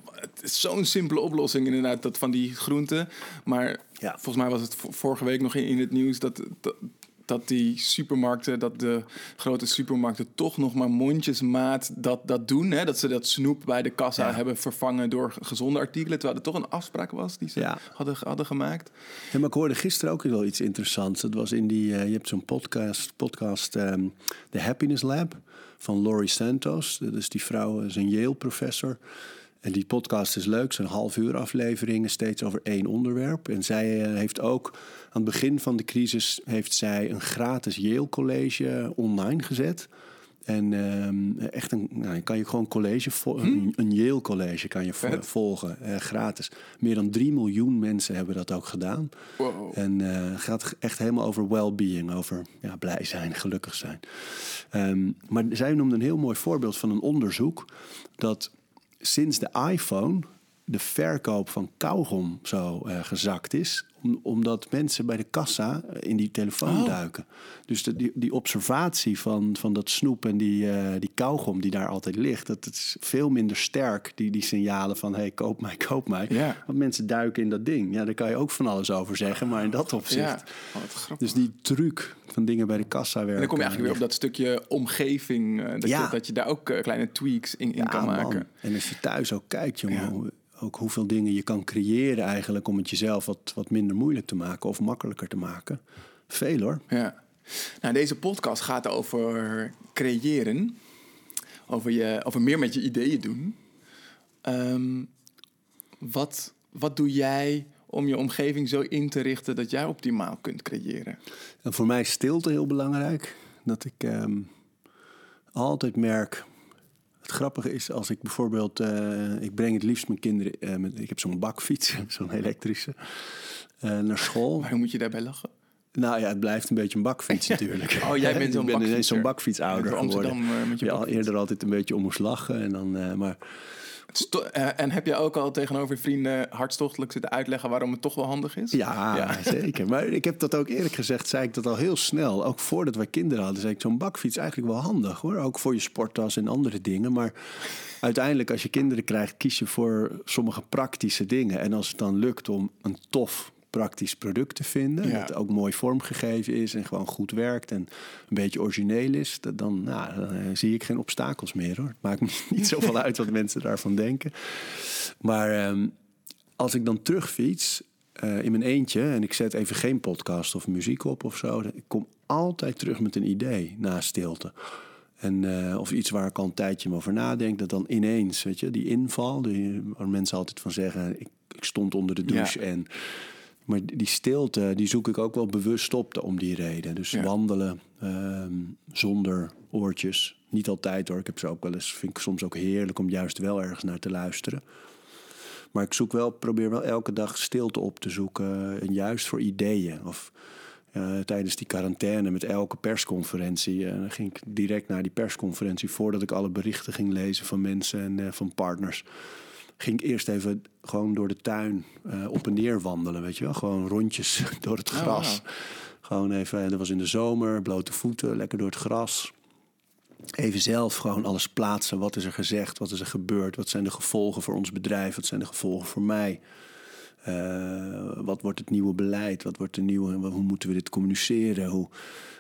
is zo'n simpele oplossing inderdaad, dat van die groenten. Maar Ja. volgens mij was het vo- vorige week nog in, in het nieuws dat, dat, dat die supermarkten, dat de grote supermarkten toch nog maar mondjesmaat dat, dat doen. Hè? Dat ze dat snoep bij de kassa Ja. hebben vervangen door gezonde artikelen. Terwijl er toch een afspraak was die ze Ja. hadden, hadden gemaakt. Ja, maar ik hoorde gisteren ook wel iets interessants. Dat was in die, eh, je hebt zo'n podcast, podcast ehm, The Happiness Lab van Laurie Santos. Dat is die vrouw, is een Yale-professor. En die podcast is leuk, zo'n half uur afleveringen, steeds over één onderwerp. En zij eh, heeft ook aan het begin van de crisis heeft zij een gratis Yale-college online gezet. En ehm, echt een, nou, kan je gewoon college, een, een Yale college kan je vo- volgen, eh, gratis. Meer dan 3 miljoen mensen hebben dat ook gedaan. Wow. En eh, het gaat echt helemaal over well-being, over ja, blij zijn, gelukkig zijn. Ehm, maar zij noemde een heel mooi voorbeeld van een onderzoek dat sinds de iPhone de verkoop van kauwgom zo eh, gezakt is. Om- omdat mensen bij de kassa eh, in die telefoon Oh. duiken. Dus de, die, die observatie van, van dat snoep en die, eh, die kauwgom die daar altijd ligt... dat is veel minder sterk, die, die signalen van... hey, koop mij, koop mij. Want mensen duiken in dat ding. Ja, daar kan je ook van alles over zeggen, maar in dat opzicht... Ja, oh. Dus die truc van dingen bij de kassa werken... en dan kom je eigenlijk weer op dat stukje omgeving. eh, dat, Ja. je, dat je daar ook kleine tweaks in, in Ja, kan man. maken. En als je thuis ook kijkt, jongen, Ja. Ook hoeveel dingen je kan creëren eigenlijk om het jezelf wat, wat minder moeilijk te maken of makkelijker te maken. Veel hoor. Ja. Nou, deze podcast gaat over creëren. Over, je, over meer met je ideeën doen. Ehm, wat, wat doe jij om je omgeving zo in te richten dat jij optimaal kunt creëren? En voor mij is stilte heel belangrijk. Dat ik ehm, altijd merk. Het grappige is als ik bijvoorbeeld. eh, ik breng het liefst mijn kinderen. eh, met, ik heb zo'n bakfiets, zo'n elektrische. eh, naar school. Waarom moet je daarbij lachen? Nou ja, het blijft een beetje een bakfiets natuurlijk. Oh, jij bent zo'n Ik ben ineens zo'n bakfietsouder geworden. Amsterdam, met je ja, bakfiets. eerder altijd een beetje om moest lachen. En dan, maar Sto- eh, en heb je ook al tegenover je vrienden hartstochtelijk zitten uitleggen waarom het toch wel handig is? Ja, Ja. zeker. Maar ik heb dat ook eerlijk gezegd, zei ik dat al heel snel. Ook voordat wij kinderen hadden, zei ik zo'n bakfiets eigenlijk wel handig hoor. Ook voor je sporttas en andere dingen. Maar uiteindelijk als je kinderen krijgt, kies je voor sommige praktische dingen. En als het dan lukt om een tof praktisch product te vinden, Ja. dat ook mooi vormgegeven is en gewoon goed werkt en een beetje origineel is, dat dan, nou, dan eh, zie ik geen obstakels meer hoor. Het maakt me niet zoveel uit wat mensen daarvan denken. Maar ehm, als ik dan terugfiets eh, in mijn eentje en ik zet even geen podcast of muziek op of zo, ik kom altijd terug met een idee na stilte. En, eh, of iets waar ik al een tijdje over nadenk, dat dan ineens, weet je, die inval, die, waar mensen altijd van zeggen, ik, ik stond onder de douche Ja. en. Maar die stilte, die zoek ik ook wel bewust op om die reden. Dus Ja. wandelen ehm, zonder oortjes. Niet altijd hoor. Ik heb ze ook wel eens, vind ik soms ook heerlijk om juist wel ergens naar te luisteren. Maar ik zoek wel, probeer wel elke dag stilte op te zoeken. En juist voor ideeën. Of eh, tijdens die quarantaine met elke persconferentie. eh, dan ging ik direct naar die persconferentie. Voordat ik alle berichten ging lezen van mensen en eh, van partners. Ging ik eerst even gewoon door de tuin eh, op en neer wandelen. Weet je wel? Gewoon rondjes door het Oh, gras. Gewoon even, dat was in de zomer, blote voeten, lekker door het gras. Even zelf gewoon alles plaatsen. Wat is er gezegd? Wat is er gebeurd? Wat zijn de gevolgen voor ons bedrijf? Wat zijn de gevolgen voor mij? Eh, wat wordt het nieuwe beleid? Wat wordt de nieuwe, hoe moeten we dit communiceren? Hoe,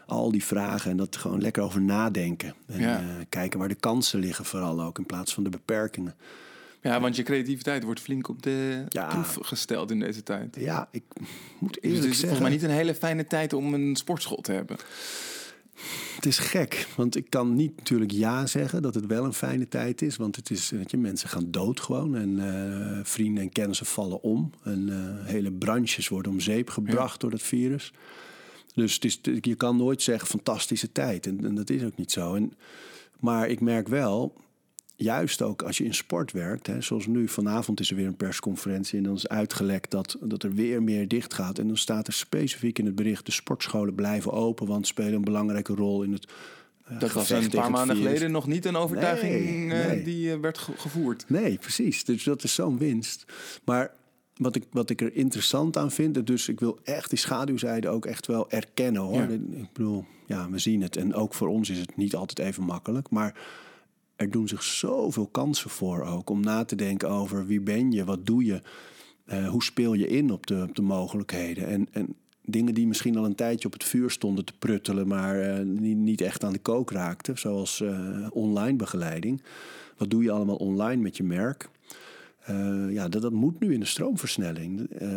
al die vragen en dat gewoon lekker over nadenken. En Ja. eh, kijken waar de kansen liggen, vooral ook in plaats van de beperkingen. Ja, want je creativiteit wordt flink op de Ja. proef gesteld in deze tijd. Ja, ik moet Dus eerlijk het is volgens zeggen. mij niet een hele fijne tijd om een sportschool te hebben. Het is gek, want ik kan niet natuurlijk ja zeggen dat het wel een fijne tijd is. Want het is, weet je, mensen gaan dood gewoon en eh, vrienden en kennissen vallen om. En eh, hele branches worden om zeep gebracht door dat virus. Dus het is, je kan nooit zeggen fantastische tijd en, en dat is ook niet zo. En, maar ik merk wel, juist ook als je in sport werkt, hè, zoals nu vanavond is er weer een persconferentie en dan is uitgelekt dat, dat er weer meer dicht gaat. En dan staat er specifiek in het bericht: de sportscholen blijven open, want spelen een belangrijke rol in het. eh, Dat was een paar maanden geleden nog niet een overtuiging Nee, eh, die eh, werd ge- gevoerd. Nee, precies. Dus dat is zo'n winst. Maar wat ik, wat ik er interessant aan vind, en dus ik wil echt die schaduwzijde ook echt wel erkennen hoor. Ja. Ik bedoel, ja, we zien het. En ook voor ons is het niet altijd even makkelijk. Maar er doen zich zoveel kansen voor ook om na te denken over wie ben je, wat doe je, eh, hoe speel je in op de, op de mogelijkheden. En, en dingen die misschien al een tijdje op het vuur stonden te pruttelen, maar eh, niet, niet echt aan de kook raakten, zoals eh, online begeleiding. Wat doe je allemaal online met je merk? Eh, ja, dat, dat moet nu in de stroomversnelling. Eh,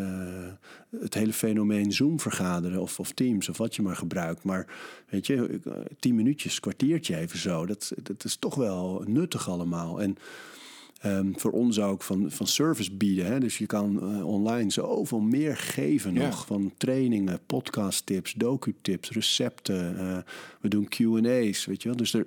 het hele fenomeen Zoom vergaderen of, of Teams of wat je maar gebruikt. Maar weet je, eh, tien minuutjes, kwartiertje even zo. Dat, dat is toch wel nuttig allemaal. En ehm, voor ons ook van, van service bieden. Hè? Dus je kan eh, online zoveel meer geven Ja. nog. Van trainingen, podcast tips, docu-tips, recepten. eh, we doen Q&A's, weet je wel. Dus er,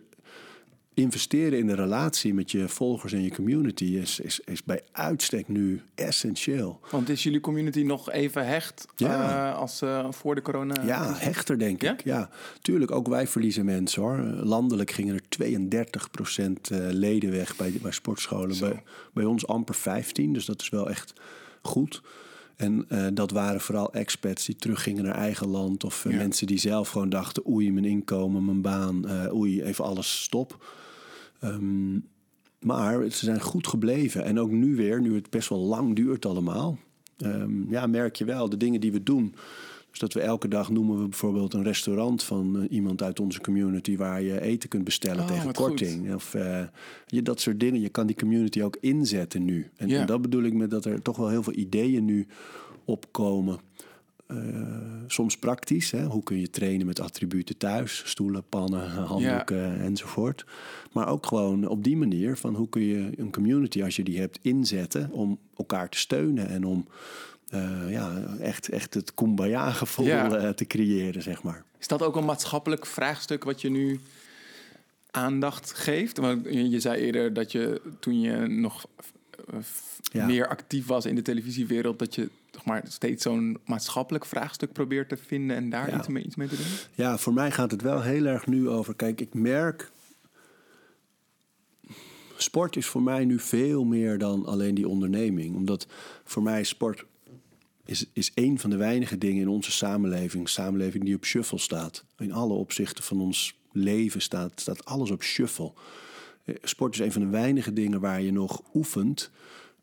investeren in de relatie met je volgers en je community is, is, is bij uitstek nu essentieel. Want is jullie community nog even hecht Ja. eh, als eh, voor de corona? Ja, hechter denk Ja? ik. Ja, tuurlijk, ook wij verliezen mensen hoor. Landelijk gingen er 32% leden weg bij, bij sportscholen. Zo. Bij, bij ons amper 15, dus dat is wel echt goed. En eh, dat waren vooral expats die teruggingen naar eigen land. Of eh, Ja. mensen die zelf gewoon dachten... oei, mijn inkomen, mijn baan, eh, oei, even alles stop. Ehm, maar ze zijn goed gebleven. En ook nu weer, nu het best wel lang duurt allemaal... ehm, ja, merk je wel, de dingen die we doen... Dus dat we elke dag noemen we bijvoorbeeld een restaurant van eh, iemand uit onze community waar je eten kunt bestellen Oh, tegen korting. Of eh, je, dat soort dingen. Je kan die community ook inzetten nu. En, en dat bedoel ik met dat er toch wel heel veel ideeën nu opkomen. Eh, soms praktisch. Hè? Hoe kun je trainen met attributen thuis? Stoelen, pannen, handdoeken enzovoort. Maar ook gewoon op die manier van hoe kun je een community, als je die hebt, inzetten om elkaar te steunen en om eh, ja, echt, echt het kumbaya-gevoel Ja. eh, te creëren, zeg maar. Is dat ook een maatschappelijk vraagstuk wat je nu aandacht geeft? Want je zei eerder dat je toen je nog Ja. meer actief was in de televisiewereld, dat je zeg maar, steeds zo'n maatschappelijk vraagstuk probeert te vinden en daar Ja. iets, mee, iets mee te doen? Ja, voor mij gaat het wel heel erg nu over. Kijk, ik merk. Sport is voor mij nu veel meer dan alleen die onderneming. Omdat voor mij sport is, is een van de weinige dingen in onze samenleving. Samenleving die op shuffle staat. In alle opzichten van ons leven staat, staat alles op shuffle. Eh, Sport is een van de weinige dingen waar je nog oefent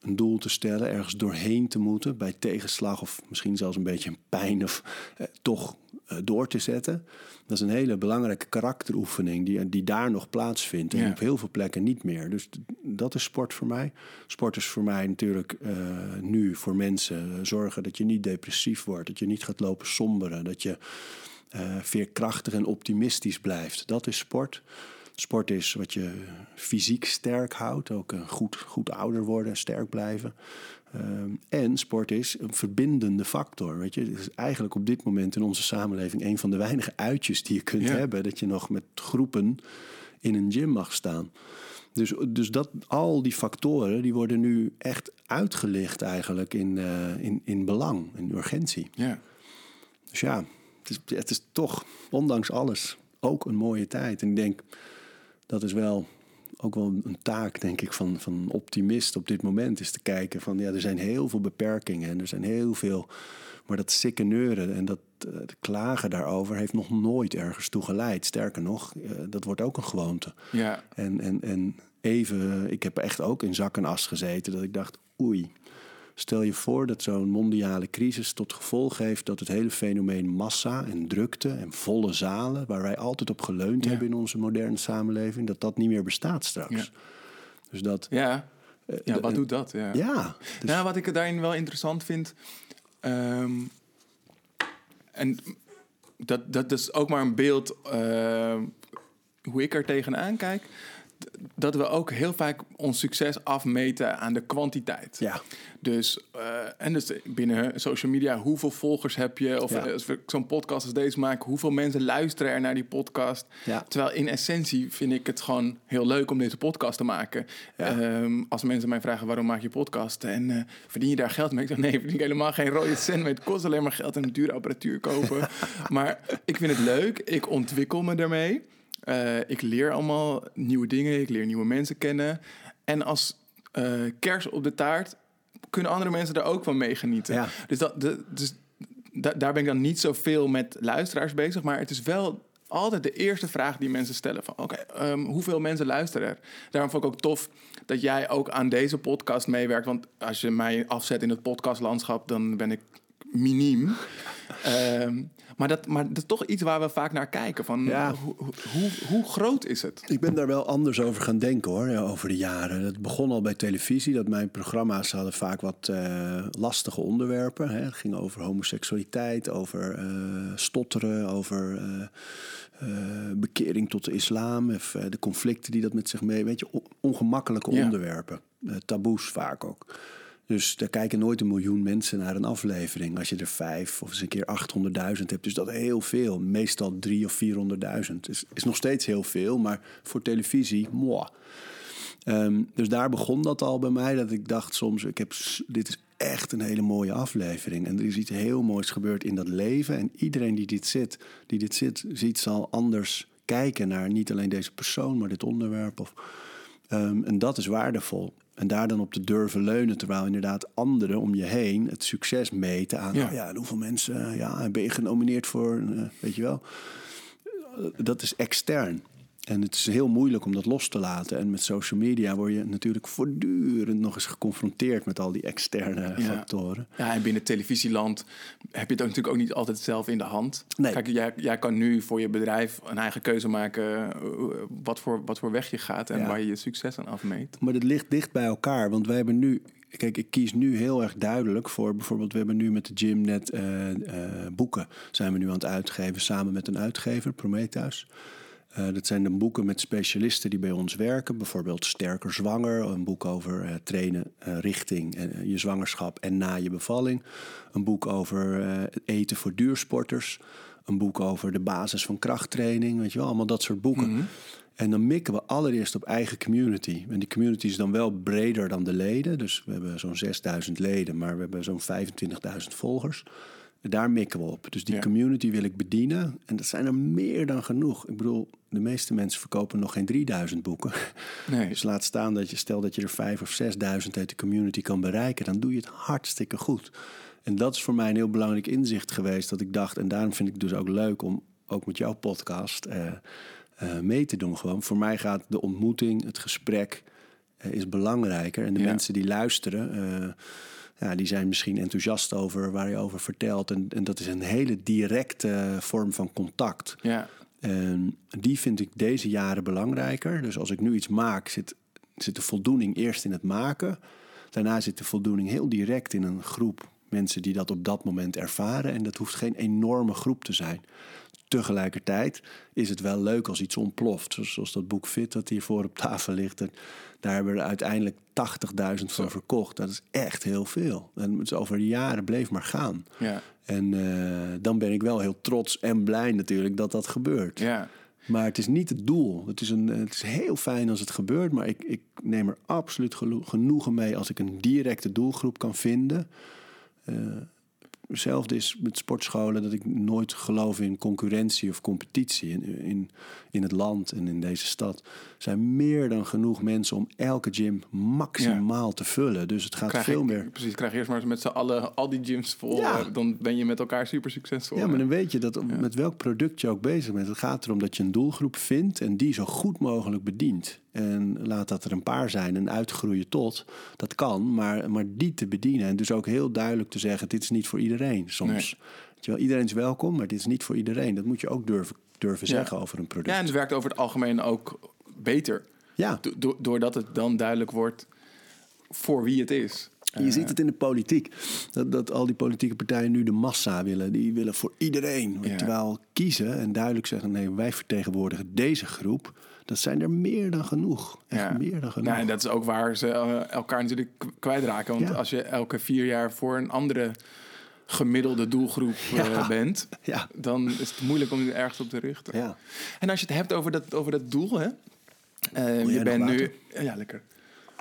een doel te stellen, ergens doorheen te moeten bij tegenslag of misschien zelfs een beetje een pijn of eh, toch eh, door te zetten. Dat is een hele belangrijke karakteroefening die, die daar nog plaatsvindt en Ja. op heel veel plekken niet meer. Dus dat is sport voor mij. Sport is voor mij natuurlijk eh, nu voor mensen zorgen dat je niet depressief wordt, dat je niet gaat lopen somberen, dat je eh, veerkrachtig en optimistisch blijft. Dat is sport. Sport is wat je fysiek sterk houdt, ook eh, goed, goed ouder worden en sterk blijven. Ehm, en sport is een verbindende factor. Weet je? Het is eigenlijk op dit moment in onze samenleving een van de weinige uitjes die je kunt Ja. hebben. Dat je nog met groepen in een gym mag staan. Dus, dus dat, al die factoren die worden nu echt uitgelicht eigenlijk in, eh, in, in belang, in urgentie. Ja. Dus ja, het is, het is toch, ondanks alles, ook een mooie tijd. En ik denk, dat is wel ook wel een taak, denk ik, van, van een optimist op dit moment. Is te kijken van, ja, er zijn heel veel beperkingen en er zijn heel veel... Maar dat sikkeneuren en dat eh, klagen daarover heeft nog nooit ergens toe geleid. Sterker nog, eh, dat wordt ook een gewoonte. Ja. En, en, en even, ik heb echt ook in zak en as gezeten dat ik dacht, oei. Stel je voor dat zo'n mondiale crisis tot gevolg heeft dat het hele fenomeen massa en drukte en volle zalen, waar wij altijd op geleund Ja. hebben in onze moderne samenleving, dat dat niet meer bestaat straks. Ja. Dus dat, Ja. eh, Ja, wat doet dat? Ja. Ja, dus, Nou, wat ik daarin wel interessant vind. ehm, en dat, dat is ook maar een beeld ehm, hoe ik er tegenaan kijk. Dat we ook heel vaak ons succes afmeten aan de kwantiteit. ja, Dus, eh, en dus binnen social media, hoeveel volgers heb je? Of Ja. eh, als we zo'n podcast als deze maken, hoeveel mensen luisteren er naar die podcast? Ja. Terwijl in essentie vind ik het gewoon heel leuk om deze podcast te maken. Ja. Ehm, als mensen mij vragen waarom maak je podcast en eh, verdien je daar geld mee? Ik zeg nee, verdien ik helemaal geen rode cent mee. Het kost alleen maar geld en dure apparatuur kopen. maar ik vind het leuk. Ik ontwikkel me daarmee. Eh, ik leer allemaal nieuwe dingen. Ik leer nieuwe mensen kennen. En als eh, kers op de taart kunnen andere mensen daar ook van meegenieten. Ja. Dus, dat, de, dus da- daar ben ik dan niet zoveel met luisteraars bezig. Maar het is wel altijd de eerste vraag die mensen stellen. Van oké, ehm, hoeveel mensen luisteren er? Daarom vond ik ook tof dat jij ook aan deze podcast meewerkt. Want als je mij afzet in het podcastlandschap... dan ben ik miniem. Ehm, maar, dat, maar dat is toch iets waar we vaak naar kijken. Van, Ja. hoe, hoe, groot is het? Ik ben daar wel anders over gaan denken hoor, ja, over de jaren. Het begon al bij televisie, dat mijn programma's hadden vaak wat eh, lastige onderwerpen. Hè. Het ging over homoseksualiteit, over eh, stotteren, over eh, eh, bekering tot de islam. Of, eh, de conflicten die dat met zich mee... Weet je, on- ongemakkelijke Ja. onderwerpen. Eh, taboes vaak ook. Dus daar kijken nooit een miljoen mensen naar een aflevering. Als je er vijf of eens een keer 800.000 hebt, dus dat is heel veel. Meestal drie of 400.000. Is, is nog steeds heel veel, maar voor televisie, moi. Ehm, dus daar begon dat al bij mij. Dat ik dacht soms, ik heb, dit is echt een hele mooie aflevering. En er is iets heel moois gebeurd in dat leven. En iedereen die dit, zit, die dit zit, ziet, zal anders kijken naar niet alleen deze persoon, maar dit onderwerp. Of, Ehm, en dat is waardevol. En daar dan op te durven leunen, terwijl inderdaad anderen om je heen het succes meten aan. Ja. En hoeveel mensen eh, ja, ben je genomineerd voor, eh, weet je wel. Eh, dat is extern. En het is heel moeilijk om dat los te laten. En met social media word je natuurlijk voortdurend nog eens geconfronteerd met al die externe Ja. factoren. Ja, en binnen televisieland heb je het ook natuurlijk ook niet altijd zelf in de hand. Nee. Kijk, jij, jij kan nu voor je bedrijf een eigen keuze maken eh, wat voor, wat voor weg je gaat en Ja. waar je je succes aan afmeet. Maar het ligt dicht bij elkaar. Want wij hebben nu. Kijk, ik kies nu heel erg duidelijk voor. Bijvoorbeeld, we hebben nu met de gym net eh, eh, boeken. Zijn we nu aan het uitgeven samen met een uitgever, Prometheus. Eh, dat zijn dan boeken met specialisten die bij ons werken. Bijvoorbeeld Sterker Zwanger, een boek over eh, trainen eh, richting je zwangerschap en na je bevalling. Een boek over eten voor duursporters. Een boek over de basis van krachttraining. Weet je wel, allemaal dat soort boeken. En dan mikken we allereerst op eigen community. En die community is dan wel breder dan de leden. Dus we hebben zo'n 6000 leden, maar we hebben zo'n 25.000 volgers. Daar mikken we op. Dus die Ja. community wil ik bedienen. En dat zijn er meer dan genoeg. Ik bedoel, de meeste mensen verkopen nog geen 3000 boeken. Nee. Dus laat staan dat je, stel dat je er 5 of 6000 uit de community kan bereiken, dan doe je het hartstikke goed. En dat is voor mij een heel belangrijk inzicht geweest. Dat ik dacht, en daarom vind ik het dus ook leuk om ook met jouw podcast eh, eh, mee te doen. Gewoon. Voor mij gaat de ontmoeting, het gesprek, eh, is belangrijker. En de Ja. mensen die luisteren, ja, die zijn misschien enthousiast over waar je over vertelt. En, en dat is een hele directe vorm van contact. Ja, En die vind ik deze jaren belangrijker. Dus als ik nu iets maak, zit, zit de voldoening eerst in het maken. Daarna zit de voldoening heel direct in een groep mensen die dat op dat moment ervaren. En dat hoeft geen enorme groep te zijn. Tegelijkertijd is het wel leuk als iets ontploft. Zoals, dat boek Fit dat hiervoor op tafel ligt. En daar hebben we er uiteindelijk 80.000 van verkocht. Dat is echt heel veel. En het is over de jaren bleef maar gaan. ja, En eh, dan ben ik wel heel trots en blij natuurlijk dat dat gebeurt. ja. Maar het is niet het doel. Het is, een, het is heel fijn als het gebeurt, maar ik, ik neem er absoluut genoegen mee als ik een directe doelgroep kan vinden. Eh, hetzelfde is met sportscholen dat ik nooit geloof in concurrentie of competitie in, in, in het land en in deze stad. Er zijn meer dan genoeg mensen om elke gym maximaal te vullen. Dus het gaat Krijg veel ik, meer. Precies, krijg eerst maar eens met z'n allen al die gyms vol. Ja. Dan ben je met elkaar super succesvol. Ja, maar dan weet je dat met welk product je ook bezig bent. Het gaat erom dat je een doelgroep vindt en die zo goed mogelijk bedient. En laat dat er een paar zijn en uitgroeien tot. Dat kan, maar, maar die te bedienen. En dus ook heel duidelijk te zeggen: dit is niet voor iedereen soms. Nee. Weet je wel, iedereen is welkom, maar dit is niet voor iedereen. Dat moet je ook durven, durven Ja. zeggen over een product. Ja, en het werkt over het algemeen ook beter. Ja. Do- do- doordat het dan duidelijk wordt voor wie het is. Je ziet het in de politiek. Dat, dat al die politieke partijen nu de massa willen. Die willen voor iedereen. Ja. Terwijl kiezen en duidelijk zeggen... nee, wij vertegenwoordigen deze groep. Dat zijn er meer dan genoeg. Echt Ja. meer dan genoeg. Nou, en dat is ook waar ze eh, elkaar natuurlijk kwijtraken. Want Ja. als je elke vier jaar voor een andere gemiddelde doelgroep eh, Ja. bent, Ja. dan is het moeilijk om je ergens op te richten. Ja. En als je het hebt over dat, over dat doel, hè? Eh, je bent nu. Ja, lekker.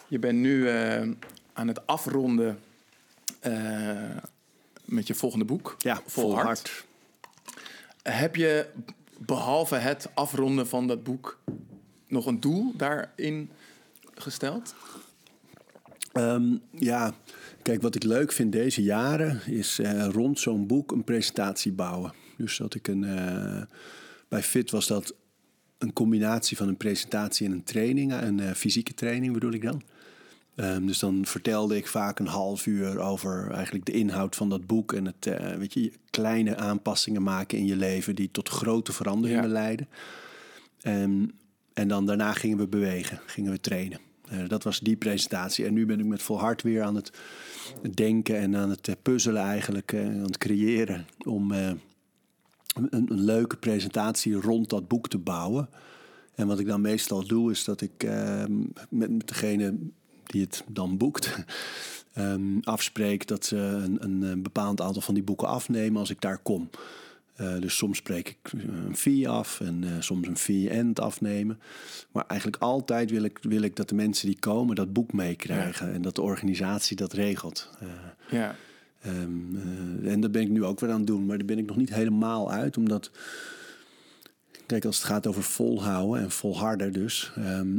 Je bent nu eh, aan het afronden eh, met je volgende boek. Ja, vol hard. Heb je behalve het afronden van dat boek nog een doel daarin gesteld? Ehm, ja, kijk, wat ik leuk vind deze jaren is eh, rond zo'n boek een presentatie bouwen. Dus dat ik een. eh, bij Fit was dat een combinatie van een presentatie en een training, een eh, fysieke training bedoel ik dan. Ehm, dus dan vertelde ik vaak een half uur over eigenlijk de inhoud van dat boek. En het, weet je, kleine aanpassingen maken in je leven die tot grote veranderingen Ja. leiden. En, en dan daarna gingen we bewegen, gingen we trainen. Eh, dat was die presentatie. En nu ben ik met vol hart weer aan het denken en aan het eh, puzzelen eigenlijk, eh, aan het creëren. Om een, een leuke presentatie rond dat boek te bouwen. En wat ik dan meestal doe, is dat ik eh, met, met degene die het dan boekt, ehm, afspreek dat ze een, een, bepaald aantal van die boeken afnemen als ik daar kom. Eh, dus soms spreek ik eh, een fee af en eh, soms een fee en het afnemen. Maar eigenlijk altijd wil ik, wil ik dat de mensen die komen dat boek meekrijgen. En dat de organisatie dat regelt. Ja. Ehm, eh, en dat ben ik nu ook weer aan het doen, maar daar ben ik nog niet helemaal uit. Omdat, kijk, als het gaat over volhouden en volharden dus. ehm,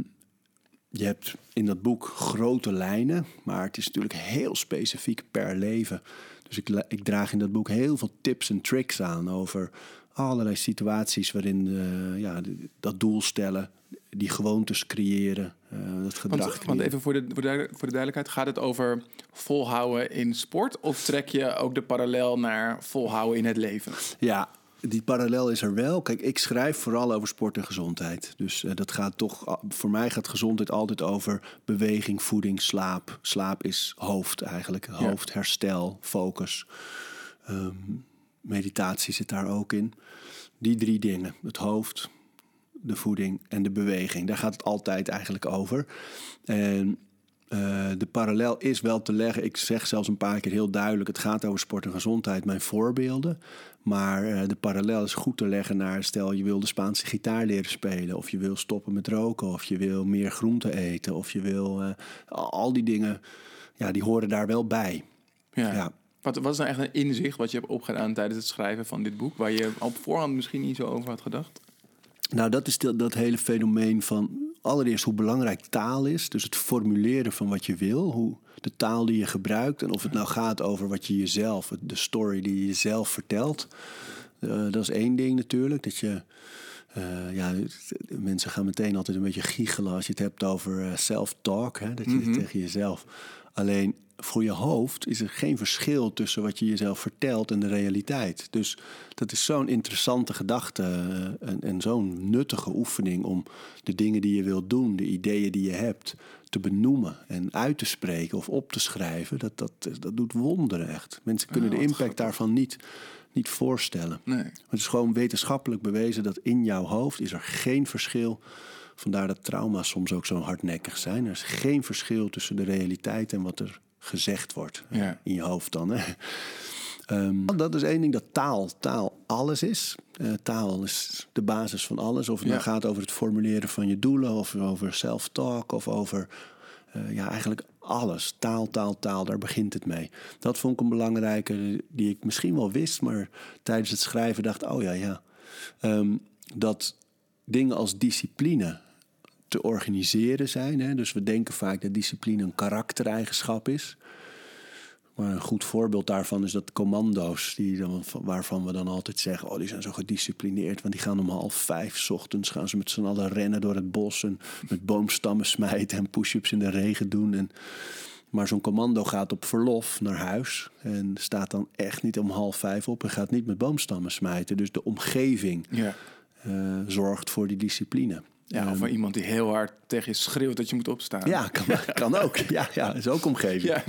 je hebt in dat boek grote lijnen, maar het is natuurlijk heel specifiek per leven. Dus ik, ik draag in dat boek heel veel tips en tricks aan over allerlei situaties waarin eh, ja, dat doel stellen, die gewoontes creëren, eh, dat gedrag Want, want even voor de, voor, de, voor de duidelijkheid, gaat het over volhouden in sport? Of trek je ook de parallel naar volhouden in het leven? Ja, die parallel is er wel. Kijk, ik schrijf vooral over sport en gezondheid. Dus eh, dat gaat toch, voor mij gaat gezondheid altijd over beweging, voeding, slaap. Slaap is hoofd eigenlijk. Hoofd, herstel, focus. Ehm, meditatie zit daar ook in. Die drie dingen, het hoofd, de voeding en de beweging. Daar gaat het altijd eigenlijk over. En eh, de parallel is wel te leggen. Ik zeg zelfs een paar keer heel duidelijk: het gaat over sport en gezondheid, mijn voorbeelden. Maar eh, de parallel is goed te leggen naar: stel je wil de Spaanse gitaar leren spelen, of je wil stoppen met roken, of je wil meer groente eten, of je wil eh, al die dingen, ja, die horen daar wel bij. Ja. Ja. Wat, wat is nou echt een inzicht wat je hebt opgedaan tijdens het schrijven van dit boek, waar je op voorhand misschien niet zo over had gedacht? Nou, dat is dat hele fenomeen van allereerst hoe belangrijk taal is. Dus het formuleren van wat je wil, hoe de taal die je gebruikt. En of het nou gaat over wat je jezelf, de story die je jezelf vertelt. Eh, dat is één ding natuurlijk. Dat je, eh, ja, mensen gaan meteen altijd een beetje giechelen als je het hebt over eh, self-talk. Hè, dat je het tegen jezelf. Alleen voor je hoofd is er geen verschil tussen wat je jezelf vertelt en de realiteit. Dus dat is zo'n interessante gedachte eh, en, en zo'n nuttige oefening om de dingen die je wilt doen, de ideeën die je hebt, te benoemen en uit te spreken of op te schrijven. Dat, dat, dat doet wonderen echt. Mensen kunnen de impact daarvan niet, niet voorstellen. Nee. Het is gewoon wetenschappelijk bewezen dat in jouw hoofd is er geen verschil. Vandaar dat trauma's soms ook zo hardnekkig zijn. Er is geen verschil tussen de realiteit en wat er gezegd wordt Ja. in je hoofd dan. Hè. Ehm, dat is één ding, dat taal, taal alles is. Eh, taal is de basis van alles. Of het nou gaat over het formuleren van je doelen... of over self-talk of over eh, ja, eigenlijk alles. Taal, taal, taal, daar begint het mee. Dat vond ik een belangrijke die ik misschien wel wist... maar tijdens het schrijven dacht, oh ja, ja. Ehm, dat dingen als discipline te organiseren zijn. Hè? Dus we denken vaak dat discipline een karaktereigenschap is. Maar een goed voorbeeld daarvan is dat commando's, die dan, waarvan we dan altijd zeggen: Oh, die zijn zo gedisciplineerd. Want die gaan om half vijf 's ochtends gaan ze met z'n allen rennen door het bos. En met boomstammen smijten en push-ups in de regen doen. En, maar zo'n commando gaat op verlof naar huis. En staat dan echt niet om half vijf op en gaat niet met boomstammen smijten. Dus de omgeving Ja. eh, zorgt voor die discipline. Ja, of van iemand die heel hard tegen je schreeuwt dat je moet opstaan. Ja, kan, kan ook. Ja, ja, is ook omgeving. Ja,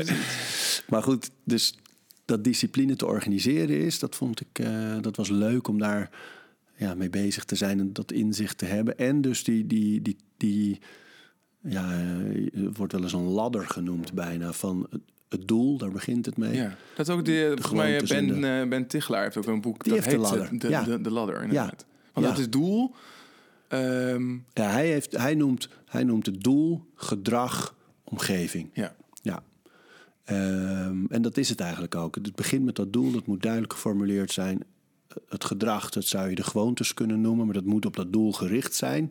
Maar goed, dus dat discipline te organiseren is, dat vond ik, eh, dat was leuk om daar ja, mee bezig te zijn en dat inzicht te hebben. En dus die, die, die, die ja, eh, wordt wel eens een ladder genoemd bijna van het, doel, daar begint het mee. Ja, dat is ook de, volgens mij Ben, de- eh, ben Tichelaar heeft ook een boek Die dat de heet, eh, ladder, De, ja. de, de ladder inderdaad. Want Ja. dat is doel. Ehm, Ja, hij, heeft, hij, noemt, hij noemt het doel, gedrag, omgeving. ja. Ja. Ehm, en dat is het eigenlijk ook. Het begint met dat doel, dat moet duidelijk geformuleerd zijn. Het gedrag, dat zou je de gewoontes kunnen noemen, maar dat moet op dat doel gericht zijn.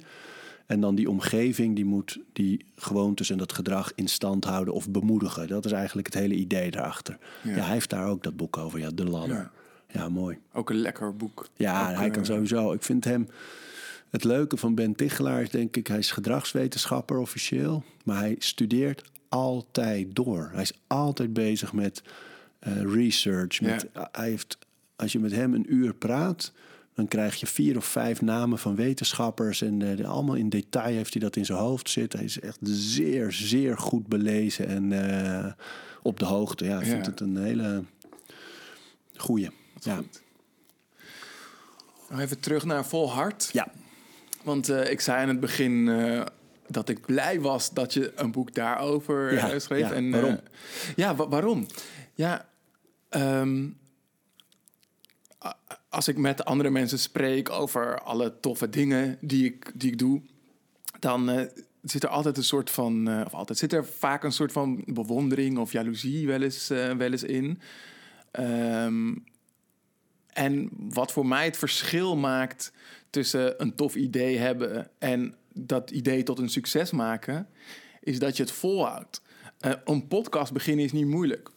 En dan die omgeving, die moet die gewoontes en dat gedrag in stand houden of bemoedigen. Dat is eigenlijk het hele idee daarachter. Ja. Ja, hij heeft daar ook dat boek over, ja, De Ladder. Ja. Ja, mooi. Ook een lekker boek. Ja, Ook, hij eh, kan sowieso. Ik vind hem. Het leuke van Ben Tichelaar is denk ik, hij is gedragswetenschapper officieel. Maar hij studeert altijd door. Hij is altijd bezig met eh, research. Met, hij heeft, als je met hem een uur praat, dan krijg je vier of vijf namen van wetenschappers. En eh, allemaal in detail heeft hij dat in zijn hoofd zitten. Hij is echt zeer, zeer goed belezen en eh, op de hoogte. Ja, ik vind het een hele goeie. Ja. goed. Nou, Even terug naar Vol Hart. ja, Want eh, ik zei aan het begin eh, dat ik blij was dat je een boek daarover Ja, eh, schreef. ja, en, waarom? ja, wa- waarom? Ja, a- als ik met andere mensen spreek over alle toffe dingen die ik, die ik doe, dan zit er altijd een soort van, of altijd zit er vaak een soort van bewondering of jaloezie wel eens, wel eens in. Ehm, en wat voor mij het verschil maakt tussen een tof idee hebben en dat idee tot een succes maken, is dat je het volhoudt. Eh, een podcast beginnen is niet moeilijk.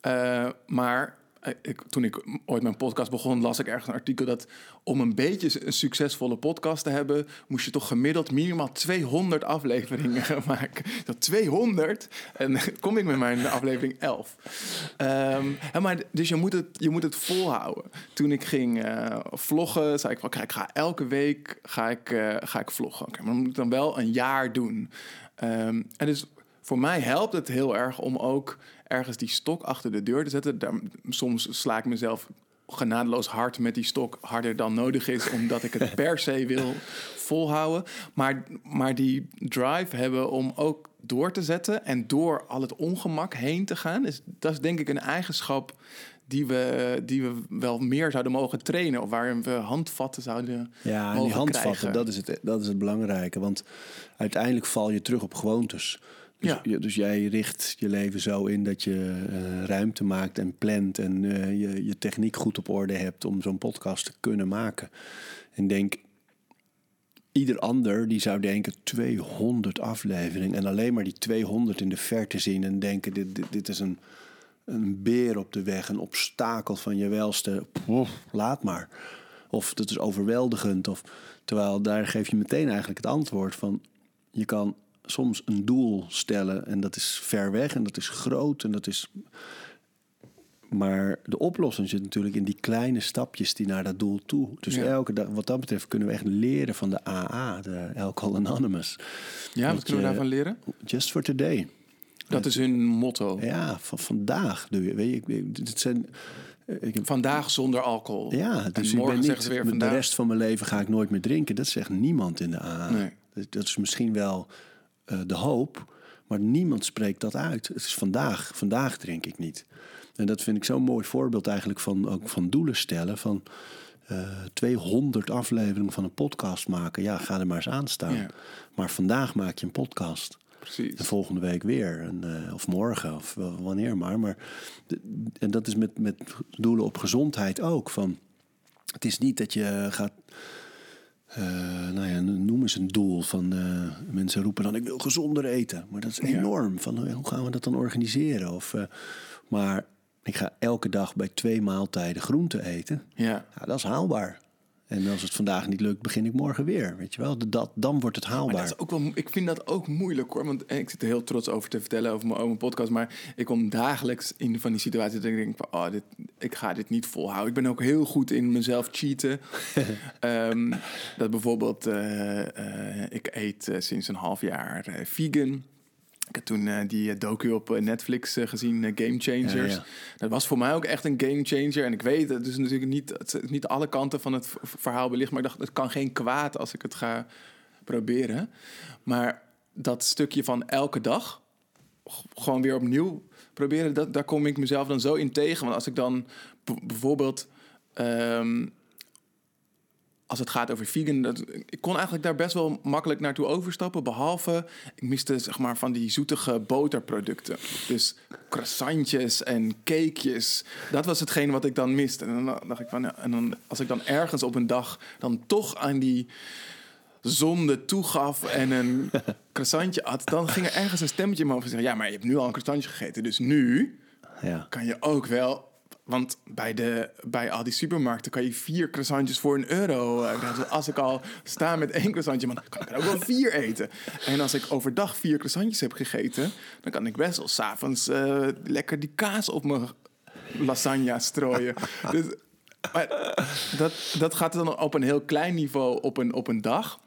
Eh, maar ik, toen ik ooit mijn podcast begon, las ik ergens een artikel dat om een beetje een succesvolle podcast te hebben, moest je toch gemiddeld minimaal 200 afleveringen maken. Dat 200 en kom ik met mijn aflevering 11. Ehm, hè, maar dus je moet, het, je moet het volhouden. Toen ik ging eh, vloggen, zei ik van, kijk, ik ga elke week ga ik, eh, ga ik vloggen. Maar dan moet ik dan wel een jaar doen. Ehm, en dus voor mij helpt het heel erg om ook ergens die stok achter de deur te zetten. Daar, soms sla ik mezelf genadeloos hard met die stok harder dan nodig is, omdat ik het per se wil volhouden. Maar, maar die drive hebben om ook door te zetten en door al het ongemak heen te gaan, is, dat is denk ik een eigenschap die we, die we wel meer zouden mogen trainen. Of waarin we handvatten zouden Ja, en mogen die handvatten, krijgen. dat is, het, dat is het belangrijke. Want uiteindelijk val je terug op gewoontes. Dus, Ja. je- dus jij richt je leven zo in dat je eh, ruimte maakt en plant... en eh, je, je techniek goed op orde hebt om zo'n podcast te kunnen maken. En denk, ieder ander die zou denken 200 afleveringen... en alleen maar die 200 in de verte zien en denken... dit, dit, dit is een, een beer op de weg, een obstakel van je welste. Laat maar. Of dat is overweldigend. Of, terwijl daar geef je meteen eigenlijk het antwoord van... je kan soms een doel stellen en dat is ver weg en dat is groot en dat is... Maar de oplossing zit natuurlijk in die kleine stapjes die naar dat doel toe. Dus Ja. elke dag, wat dat betreft, kunnen we echt leren van de AA, de Alcohol Anonymous. Ja, wat kunnen we daarvan leren? Just for today. Dat is hun motto. Ja, van vandaag doe. Weet je, dit zijn. eh, Ik heb, Vandaag zonder alcohol. ja, dus en morgen zeggen ze weer vandaag. De rest van mijn leven ga ik nooit meer drinken. Dat zegt niemand in de AA. Nee. Dat is misschien wel eh, de hoop, maar niemand spreekt dat uit. Het is vandaag. Vandaag drink ik niet. En dat vind ik zo'n mooi voorbeeld eigenlijk van, ook van doelen stellen. Van eh 200 afleveringen van een podcast maken. Ja, ga er maar eens aan staan. Ja. Maar vandaag maak je een podcast. Precies. En volgende week weer. En, eh, of morgen, of wanneer maar. maar en dat is met, met doelen op gezondheid ook. Van, het is niet dat je gaat... eh, nou ja, noem eens een doel van eh, mensen roepen dan ik wil gezonder eten. Maar dat is enorm. Van, eh, hoe gaan we dat dan organiseren? Of, maar ik ga elke dag bij twee maaltijden groente eten. Ja. Ja, dat is haalbaar. En als het vandaag niet lukt, begin ik morgen weer. Weet je wel? Dat, dan wordt het Maar haalbaar. dat is ook wel, ik vind dat ook moeilijk hoor. Want eh, ik zit er heel trots over te vertellen over mijn, mijn podcast. Maar ik kom dagelijks in van die situaties dat ik denk van, oh, dit, ik ga dit niet volhouden. Ik ben ook heel goed in mezelf cheaten. Ehm, dat bijvoorbeeld, eh, eh, ik eet sinds een half jaar vegan. Ik heb toen eh, die eh, docu op eh, Netflix gezien, Game Changers. Ja, ja. Dat was voor mij ook echt een game changer. En ik weet, het is natuurlijk niet, het is niet alle kanten van het verhaal belicht. Maar ik dacht, het kan geen kwaad als ik het ga proberen. Maar dat stukje van elke dag, gewoon weer opnieuw proberen, dat, daar kom ik mezelf dan zo in tegen. Want als ik dan bijvoorbeeld. ehm, als het gaat over vegan, dat, ik kon eigenlijk daar best wel makkelijk naartoe overstappen. Behalve, ik miste zeg maar van die zoetige boterproducten. Dus croissantjes en cakejes. Dat was hetgeen wat ik dan miste. En dan dacht ik van, ja, en dan, als ik dan ergens op een dag dan toch aan die zonde toegaf en een croissantje at, dan ging er ergens een stemmetje in me over zeggen: ja, maar je hebt nu al een croissantje gegeten, dus nu Ja. kan je ook wel Want bij, de, bij al die supermarkten kan je vier croissantjes voor een euro. eh. Dus als ik al sta met één croissantje, dan kan ik er ook wel vier eten. En als ik overdag vier croissantjes heb gegeten, dan kan ik best wel s'avonds eh lekker die kaas op mijn lasagne strooien. dus, maar dat, dat gaat dan op een heel klein niveau op een, op een dag.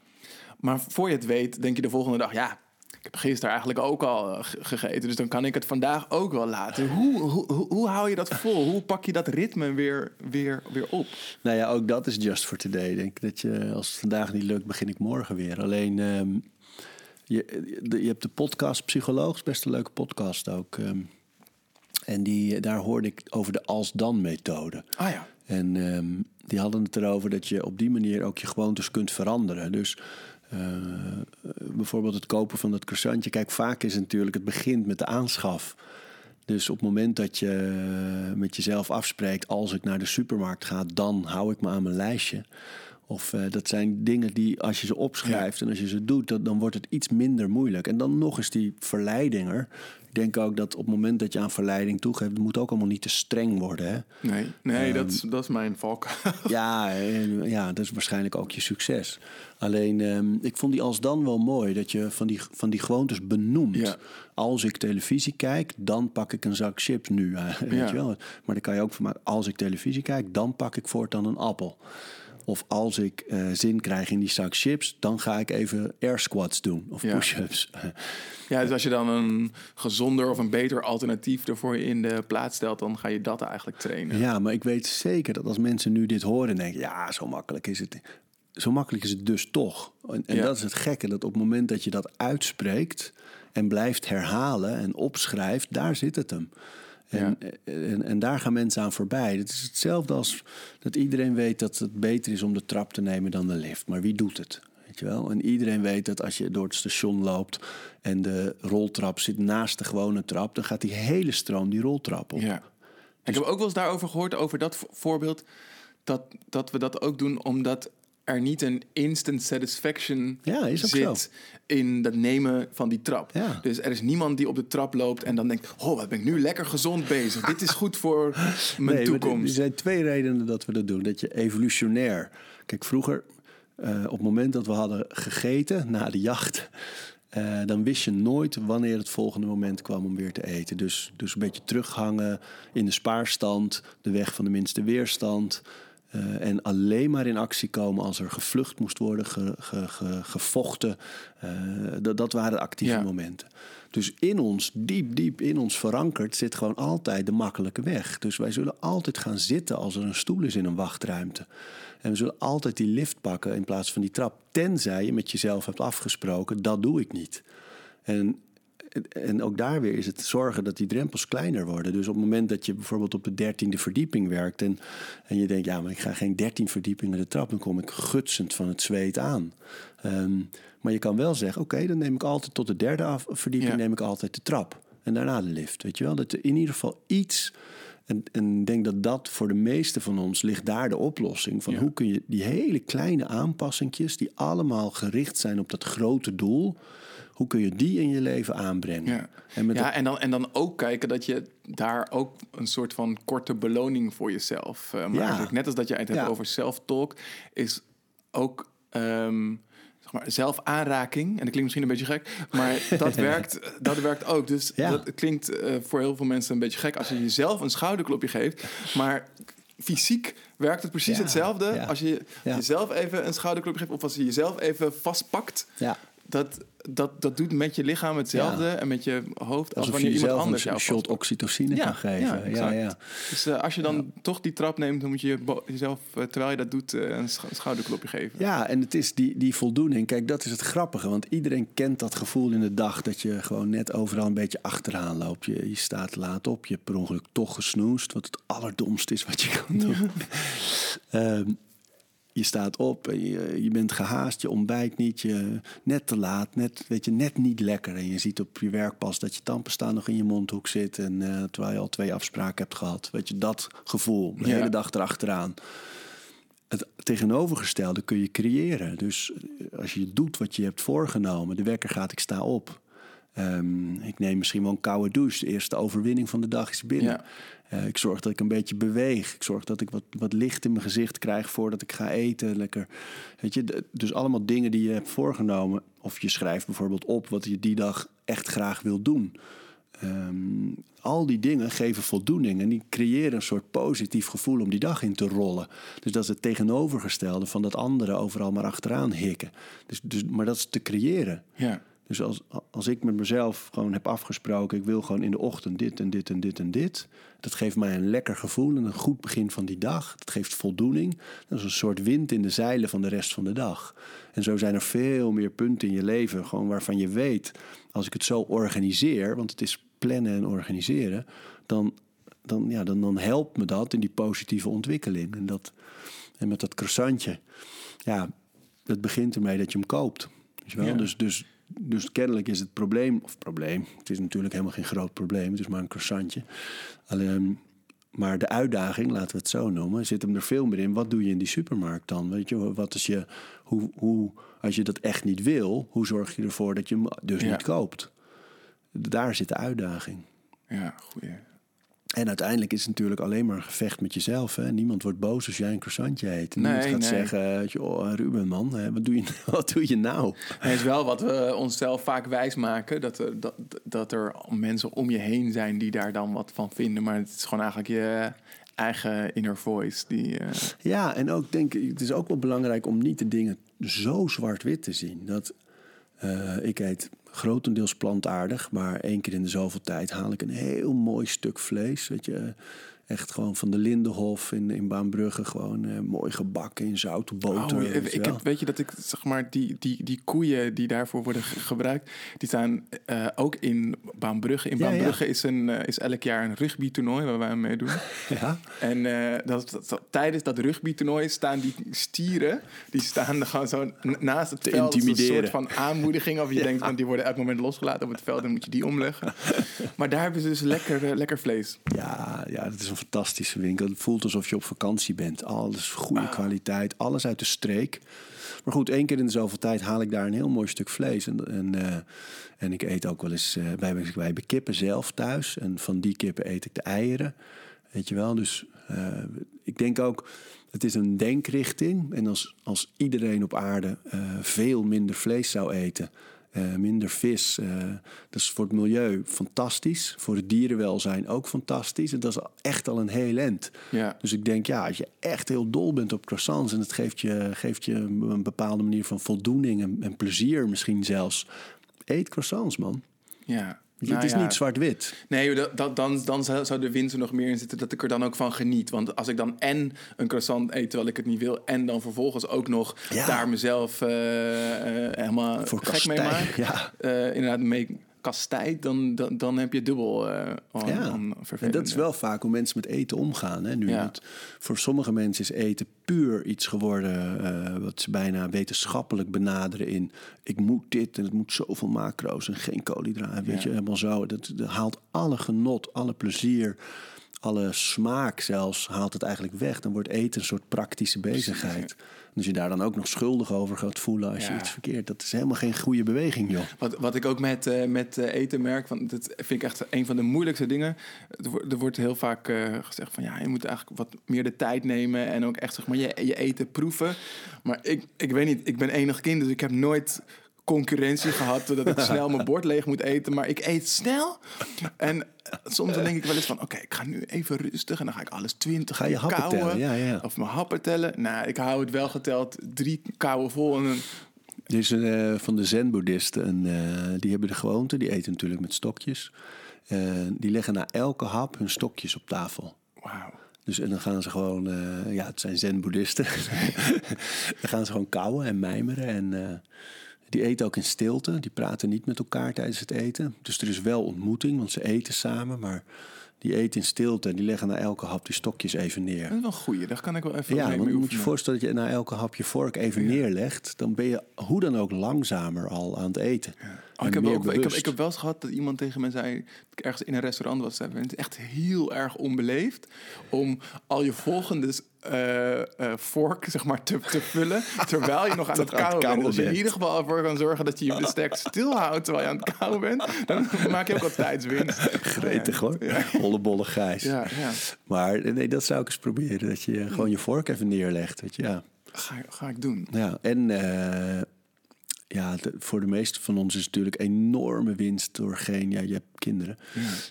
Maar voor je het weet, denk je de volgende dag, ja, ik heb gisteren eigenlijk ook al eh, ge- gegeten. Dus dan kan ik het vandaag ook wel laten. Hoe, hoe, hoe, hoe hou je dat vol? Hoe pak je dat ritme weer, weer, weer op? Nou ja, ook dat is just for today. Ik denk dat je, als het vandaag niet lukt, begin ik morgen weer. Alleen, ehm, je, de- je hebt de podcast Psycholoog, best een leuke podcast ook. ehm. en die, daar hoorde ik over de als-dan-methode. Ah ja. En ehm, die hadden het erover dat je op die manier ook je gewoontes kunt veranderen. Dus bijvoorbeeld het kopen van dat croissantje. Kijk, vaak is het natuurlijk, het begint met de aanschaf. Dus op het moment dat je met jezelf afspreekt, als ik naar de supermarkt ga, dan hou ik me aan mijn lijstje. Of eh, dat zijn dingen die, als je ze opschrijft en als je ze doet, dat, dan wordt het iets minder moeilijk. En dan nog eens die verleiding er. Ik denk ook dat op het moment dat je aan verleiding toegeeft, het moet ook allemaal niet te streng worden. Hè? Nee, nee dat, is- dat is mijn valk. Ja, ja, dat is waarschijnlijk ook je succes. Alleen, ehm, ik vond die als dan wel mooi dat je van die, van die gewoontes benoemt. Ja. Als ik televisie kijk, dan pak ik een zak chips nu. eh, weet Ja. je wel. Maar daar kan je ook van maken. Als ik televisie kijk, dan pak ik voortaan een appel. Of als ik eh, zin krijg in die zak chips, dan ga ik even air squats doen. Of Ja. push-ups. Ja, dus als je dan een gezonder of een beter alternatief ervoor in de plaats stelt, dan ga je dat eigenlijk trainen. Ja, maar ik weet zeker dat als mensen nu dit horen, denken: ja, zo makkelijk is het. Zo makkelijk is het dus toch. En, en Ja. dat is het gekke, dat op het moment dat je dat uitspreekt en blijft herhalen en opschrijft, daar zit het hem. En, en, en daar gaan mensen aan voorbij. Het is hetzelfde als dat iedereen weet dat het beter is om de trap te nemen dan de lift. Maar wie doet het? Weet je wel? En iedereen weet dat als je door het station loopt en de roltrap zit naast de gewone trap, dan gaat die hele stroom die roltrap op. Ja. Ik heb ook wel eens daarover gehoord, over dat vo- voorbeeld, dat, dat we dat ook doen omdat er niet een instant satisfaction Ja, is ook zit in dat nemen van die trap. Ja. Dus er is niemand die op de trap loopt en dan denkt, oh, wat ben ik nu lekker gezond bezig. Dit is goed voor mijn Nee, toekomst. Er zijn twee redenen dat we dat doen. Dat je evolutionair. Kijk, vroeger, eh, op het moment dat we hadden gegeten na de jacht. eh, dan wist je nooit wanneer het volgende moment kwam om weer te eten. Dus, dus een beetje terughangen in de spaarstand, de weg van de minste weerstand. Eh, en alleen maar in actie komen als er gevlucht moest worden, ge- ge- ge- gevochten. eh, dat, dat waren actieve Ja. momenten. Dus in ons, diep, diep in ons verankerd, zit gewoon altijd de makkelijke weg. Dus wij zullen altijd gaan zitten als er een stoel is in een wachtruimte. En we zullen altijd die lift pakken in plaats van die trap. Tenzij je met jezelf hebt afgesproken, dat doe ik niet. En, en ook daar weer is het zorgen dat die drempels kleiner worden. Dus op het moment dat je bijvoorbeeld op de dertiende verdieping werkt... En, en je denkt, ja, maar ik ga geen dertien verdiepingen de trap... dan kom ik gutsend van het zweet aan. Ehm, maar je kan wel zeggen, oké, dan neem ik altijd tot de derde af, verdieping... Ja. neem ik altijd de trap. En daarna de lift, weet je wel? Dat er in ieder geval iets... En, en ik denk dat dat voor de meeste van ons ligt daar de oplossing. Van Ja. hoe kun je die hele kleine aanpassingjes... die allemaal gericht zijn op dat grote doel... hoe kun je die in je leven aanbrengen? Ja, En met ja dat- en, dan, en dan ook kijken dat je daar ook een soort van korte beloning voor jezelf eh, maakt. Ja. Net als dat je het hebt Ja. over self-talk, is ook ehm, zeg maar, zelfaanraking. En dat klinkt misschien een beetje gek, maar dat, werkt, dat werkt ook. Dus Ja. dat klinkt eh, voor heel veel mensen een beetje gek als je jezelf een schouderklopje geeft. Maar fysiek werkt het precies Ja, hetzelfde ja. als je jezelf even een schouderklopje geeft of als je jezelf even vastpakt. Ja. Dat, dat, dat doet met je lichaam hetzelfde en met je hoofd als wanneer je iemand anders een shot oxytocine kan geven. Ja, exact. ja, Dus eh, als je dan toch die trap neemt, dan moet je jezelf, eh, terwijl je dat doet, eh, een sch- schouderklopje geven. Ja, en het is die, die voldoening. Kijk, dat is het grappige. Want iedereen kent dat gevoel in de dag dat je gewoon net overal een beetje achteraan loopt. Je, je staat laat op, je hebt per ongeluk toch gesnoest. Wat het allerdomste is wat je kan doen. Ehm, je staat op, en je, je bent gehaast, je ontbijt niet, je, net te laat, net, weet je, net niet lekker. En je ziet op je werkpas dat je tandpasta nog in je mondhoek zit. En eh, terwijl je al twee afspraken hebt gehad. Weet je, dat gevoel, de Ja. hele dag erachteraan. Het tegenovergestelde kun je creëren. Dus eh, als je doet wat je hebt voorgenomen, de wekker gaat, ik sta op. Ehm, ik neem misschien wel een koude douche. De eerste overwinning van de dag is binnen. Ja. Eh, ik zorg dat ik een beetje beweeg. Ik zorg dat ik wat, wat licht in mijn gezicht krijg voordat ik ga eten. Lekker. Weet je, dus allemaal dingen die je hebt voorgenomen. Of je schrijft bijvoorbeeld op wat je die dag echt graag wil doen. Ehm, al die dingen geven voldoening en die creëren een soort positief gevoel om die dag in te rollen. Dus dat is het tegenovergestelde van dat anderen overal maar achteraan hikken. Dus, dus, maar dat is te creëren. Ja. Dus als, als ik met mezelf gewoon heb afgesproken, ik wil gewoon in de ochtend dit en dit en dit en dit. Dat geeft mij een lekker gevoel en een goed begin van die dag. Dat geeft voldoening. Dat is een soort wind in de zeilen van de rest van de dag. En zo zijn er veel meer punten in je leven, gewoon waarvan je weet, als ik het zo organiseer, want het is plannen en organiseren, dan, dan, ja, dan, dan helpt me dat in die positieve ontwikkeling. En, dat, en met dat croissantje, ja, het begint ermee dat je hem koopt. Ja. Dus, dus, dus kennelijk is het probleem, of probleem, het is natuurlijk helemaal geen groot probleem, het is maar een croissantje. Alleen, maar de uitdaging, laten we het zo noemen, zit hem er veel meer in. Wat doe je in die supermarkt dan? Weet je, wat is je, hoe, hoe, als je dat echt niet wil, hoe zorg je ervoor dat je hem dus Ja. niet koopt? Daar zit de uitdaging. Ja, goeie. En uiteindelijk is het natuurlijk alleen maar een gevecht met jezelf. Hè? Niemand wordt boos als jij een croissantje eet. Niemand Nee, gaat nee. zeggen, weet je, oh, Ruben man, wat, doe je, wat doe je nou? Het is wel wat we onszelf vaak wijsmaken. Dat er, dat, dat er mensen om je heen zijn die daar dan wat van vinden. Maar het is gewoon eigenlijk je eigen inner voice. Die, eh, Ja, en ook denk ik, het is ook wel belangrijk om niet de dingen zo zwart-wit te zien. Dat eh, ik eet grotendeels plantaardig, maar één keer in de zoveel tijd haal ik een heel mooi stuk vlees. Weet je, echt gewoon van de Lindenhof in, in Baanbrugge, gewoon eh, mooi gebakken in zout, boter. Oh, weet ik wel. heb, weet je dat ik zeg maar die, die, die koeien die daarvoor worden ge- gebruikt, die staan eh, ook in Baanbrugge. In Ja, ja. Baanbrugge Is, een, eh, is elk jaar een rugbytoernooi waar wij aan meedoen. ja? En dat, dat- dat- tijdens dat rugbytoernooi staan die stieren, die staan er gewoon zo naast het Te veld. Een soort van aanmoediging. Of je Ja. denkt, want die worden elk moment losgelaten op het veld, dan moet je die omleggen. maar daar hebben ze dus lekker, lekker vlees. Ja, ja, dat is een fantastische winkel. Het voelt alsof je op vakantie bent. Alles goede Ah. kwaliteit, alles uit de streek. Maar goed, één keer in de zoveel tijd haal ik daar een heel mooi stuk vlees. En, en, eh, en ik eet ook wel eens... eh, wij, wij hebben kippen zelf thuis. En van die kippen eet ik de eieren. Weet je wel, dus eh, ik denk ook... Het is een denkrichting. En als, als iedereen op aarde veel minder vlees zou eten... eh, minder vis. eh, dat is voor het milieu fantastisch. Voor het dierenwelzijn ook fantastisch. En dat is echt al een heel end. Ja. Dus ik denk, ja, als je echt heel dol bent op croissants... en het geeft je, geeft je een bepaalde manier van voldoening en, en plezier misschien zelfs... eet croissants, man. Ja. Nou het is ja. niet zwart-wit. Nee, dat, dat, dan, dan zou de winst er nog meer in zitten dat ik er dan ook van geniet. Want als ik dan en een croissant eet terwijl ik het niet wil... en dan vervolgens ook nog Ja. daar mezelf eh, eh, helemaal Voor gek mee maak... ja. eh, inderdaad mee kastijdt, dan, dan, dan heb je dubbel aan, Ja, en dat is wel vaak hoe mensen met eten omgaan. Hè? Nu, Ja. voor sommige mensen is eten puur iets geworden... eh, wat ze bijna wetenschappelijk benaderen in... ik moet dit en het moet zoveel macro's en geen koolhydraten. Weet Ja. je, helemaal zo. Dat, dat haalt alle genot, alle plezier... alle smaak zelfs, haalt het eigenlijk weg. Dan wordt eten een soort praktische bezigheid. Als je daar dan ook nog schuldig over gaat voelen als je iets verkeerd... dat is helemaal geen goede beweging, joh. Wat, wat ik ook met, eh, met eh, eten merk, want dat vind ik echt een van de moeilijkste dingen. Er, wordt- er wordt heel vaak eh, gezegd van ja, je moet eigenlijk wat meer de tijd nemen en ook echt zeg maar je, je eten proeven. Maar ik, ik weet niet, ik ben enig kind, dus ik heb nooit concurrentie gehad dat ik snel mijn bord leeg moet eten. Maar ik eet snel. En soms dan denk ik wel eens van oké, ik ga nu even rustig en dan ga ik alles twintig Ga je happen kauwen. tellen, ja, ja. Of mijn happen tellen. Nou, ik hou het wel geteld. Drie kauwen vol en. Er is een, eh, van de zen-boeddhisten, en, eh, die hebben de gewoonte, die eten natuurlijk met stokjes. Eh, die leggen na elke hap hun stokjes op tafel. Wauw. Dus en dan gaan ze gewoon, eh, ja, het zijn zen-boeddhisten. dan gaan ze gewoon kauwen en mijmeren. En eh, die eten ook in stilte. Die praten niet met elkaar tijdens het eten. Dus er is wel ontmoeting, want ze eten samen. Maar die eten in stilte en die leggen na elke hap die stokjes even neer. Dat is wel een goeie. Daar kan ik wel even Ja, mee want je moet je voorstellen dat je na elke hap je vork even neerlegt. Dan ben je hoe dan ook langzamer al aan het eten. Oh, En ik, heb ook, ik, heb, ik heb wel eens gehad dat iemand tegen me zei... dat ik ergens in een restaurant was. zei, Het is echt heel erg onbeleefd... om al je volgende eh, eh, vork zeg maar, te, te vullen... terwijl je nog aan het kauwen bent. Als je in ieder geval ervoor kan zorgen... dat je je bestek stilhoudt terwijl je aan het kauwen bent... dan maak je ook wat tijdswinst. Gretig hoor. Hollebolle gijs. Ja, ja. Maar nee, dat zou ik eens proberen. Dat je gewoon je vork even neerlegt. Weet je, ja. Ga, ga ik doen. Ja, en eh, ja, de- voor de meeste van ons is het natuurlijk enorme winst door geen, ja, je hebt kinderen.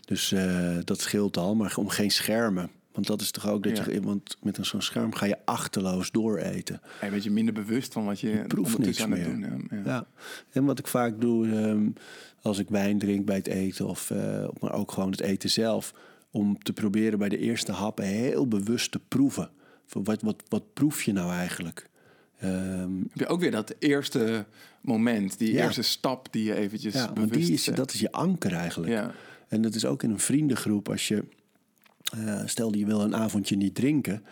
Dus eh, dat scheelt al, maar om geen schermen. Want dat is toch ook dat Ja. je, want met een zo'n scherm ga je achterloos dooreten. Een beetje minder bewust van wat je proeft niks aan het meer. doen. Ja, ja. Ja. En wat ik vaak doe ehm, als ik wijn drink bij het eten, of, eh, maar ook gewoon het eten zelf, om te proberen bij de eerste happen heel bewust te proeven. Van wat, wat, wat proef je nou eigenlijk? Ehm, Heb je ook weer dat eerste moment, die Ja. eerste stap die je eventjes Ja, want die is, zet. dat is je anker eigenlijk. Ja. En dat is ook in een vriendengroep. Als je, eh, stel je wil een avondje niet drinken.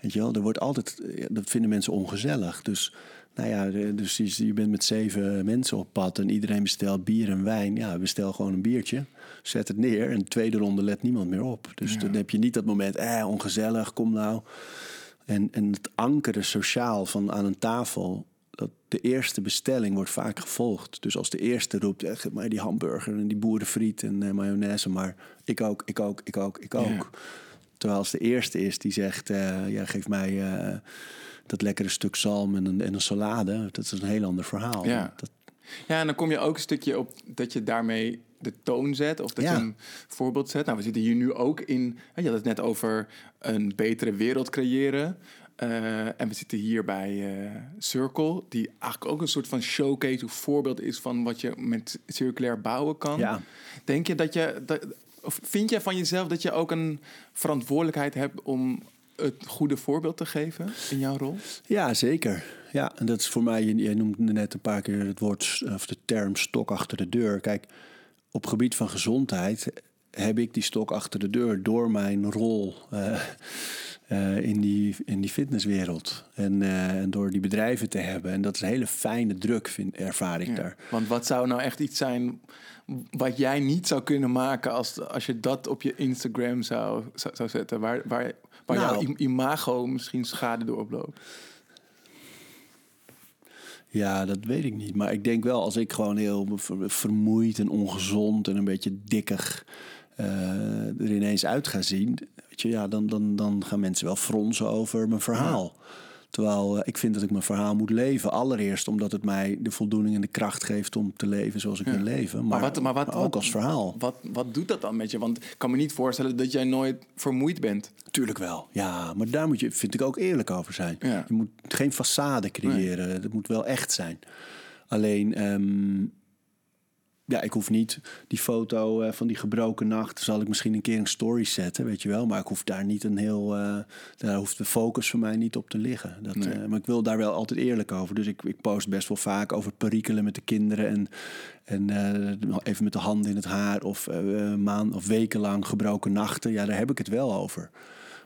Weet je wel, er wordt altijd, ja, dat vinden mensen ongezellig. Dus, nou ja, de- dus je, je bent met zeven mensen op pad en iedereen bestelt bier en wijn. Ja, bestel gewoon een biertje, zet het neer en de tweede ronde let niemand meer op. Dus dan heb je niet dat moment, eh, ongezellig, kom nou. En, en het ankeren sociaal van aan een tafel, dat de eerste bestelling wordt vaak gevolgd. Dus als de eerste roept, geef mij die hamburger en die boerenfriet en eh, mayonaise, maar ik ook, ik ook, ik ook, ik ook. Ja. Terwijl als de eerste is die zegt, eh, ja, geef mij eh, dat lekkere stuk zalm en een, en een salade, dat is een heel ander verhaal. Ja. Dat, Ja, en dan kom je ook een stukje op dat je daarmee de toon zet. Of dat Ja. je een voorbeeld zet. Nou, we zitten hier nu ook in... Je had het net over een betere wereld creëren. Eh, en we zitten hier bij eh, Circle. Die eigenlijk ook een soort van showcase of voorbeeld is... van wat je met circulair bouwen kan. Ja. Denk je dat je... Dat, of vind jij van jezelf dat je ook een verantwoordelijkheid hebt... om het goede voorbeeld te geven in jouw rol? Ja, zeker. Ja, en dat is voor mij, je- jij noemde net een paar keer het woord of de term stok achter de deur. Kijk, op gebied van gezondheid heb ik die stok achter de deur door mijn rol eh, eh, in, die, in die fitnesswereld. En, eh, en door die bedrijven te hebben. En dat is een hele fijne druk, vind, ervaar ik Ja. daar. Want wat zou nou echt iets zijn wat jij niet zou kunnen maken als, als je dat op je Instagram zou, zou, zou zetten, waar, waar, waar Nou. jouw im- imago misschien schade door oploopt? Ja, dat weet ik niet. Maar ik denk wel, als ik gewoon heel ver- vermoeid en ongezond en een beetje dikkig eh, er ineens uit ga zien, weet je, ja, dan, dan, dan gaan mensen wel fronsen over mijn verhaal. Terwijl eh, ik vind dat ik mijn verhaal moet leven. Allereerst omdat het mij de voldoening en de kracht geeft om te leven zoals ik wil leven. Maar, wat- maar wat- ook wat- als verhaal. Wat, wat doet dat dan met je? Want ik kan me niet voorstellen dat jij nooit vermoeid bent. Tuurlijk wel. Ja, maar daar moet je, vind ik ook eerlijk over zijn. Ja. Je moet geen façade creëren. Het moet wel echt zijn. Alleen, ehm, ja, ik hoef niet die foto eh, van die gebroken nacht. Zal ik misschien een keer een story zetten, weet je wel. Maar ik hoef daar niet een heel. eh, daar hoeft de focus voor mij niet op te liggen. Dat, Nee. eh, maar ik wil daar wel altijd eerlijk over. Dus ik, ik post best wel vaak over perikelen met de kinderen. En, en even met de handen in het haar. Of maand of wekenlang gebroken nachten. Ja, daar heb ik het wel over.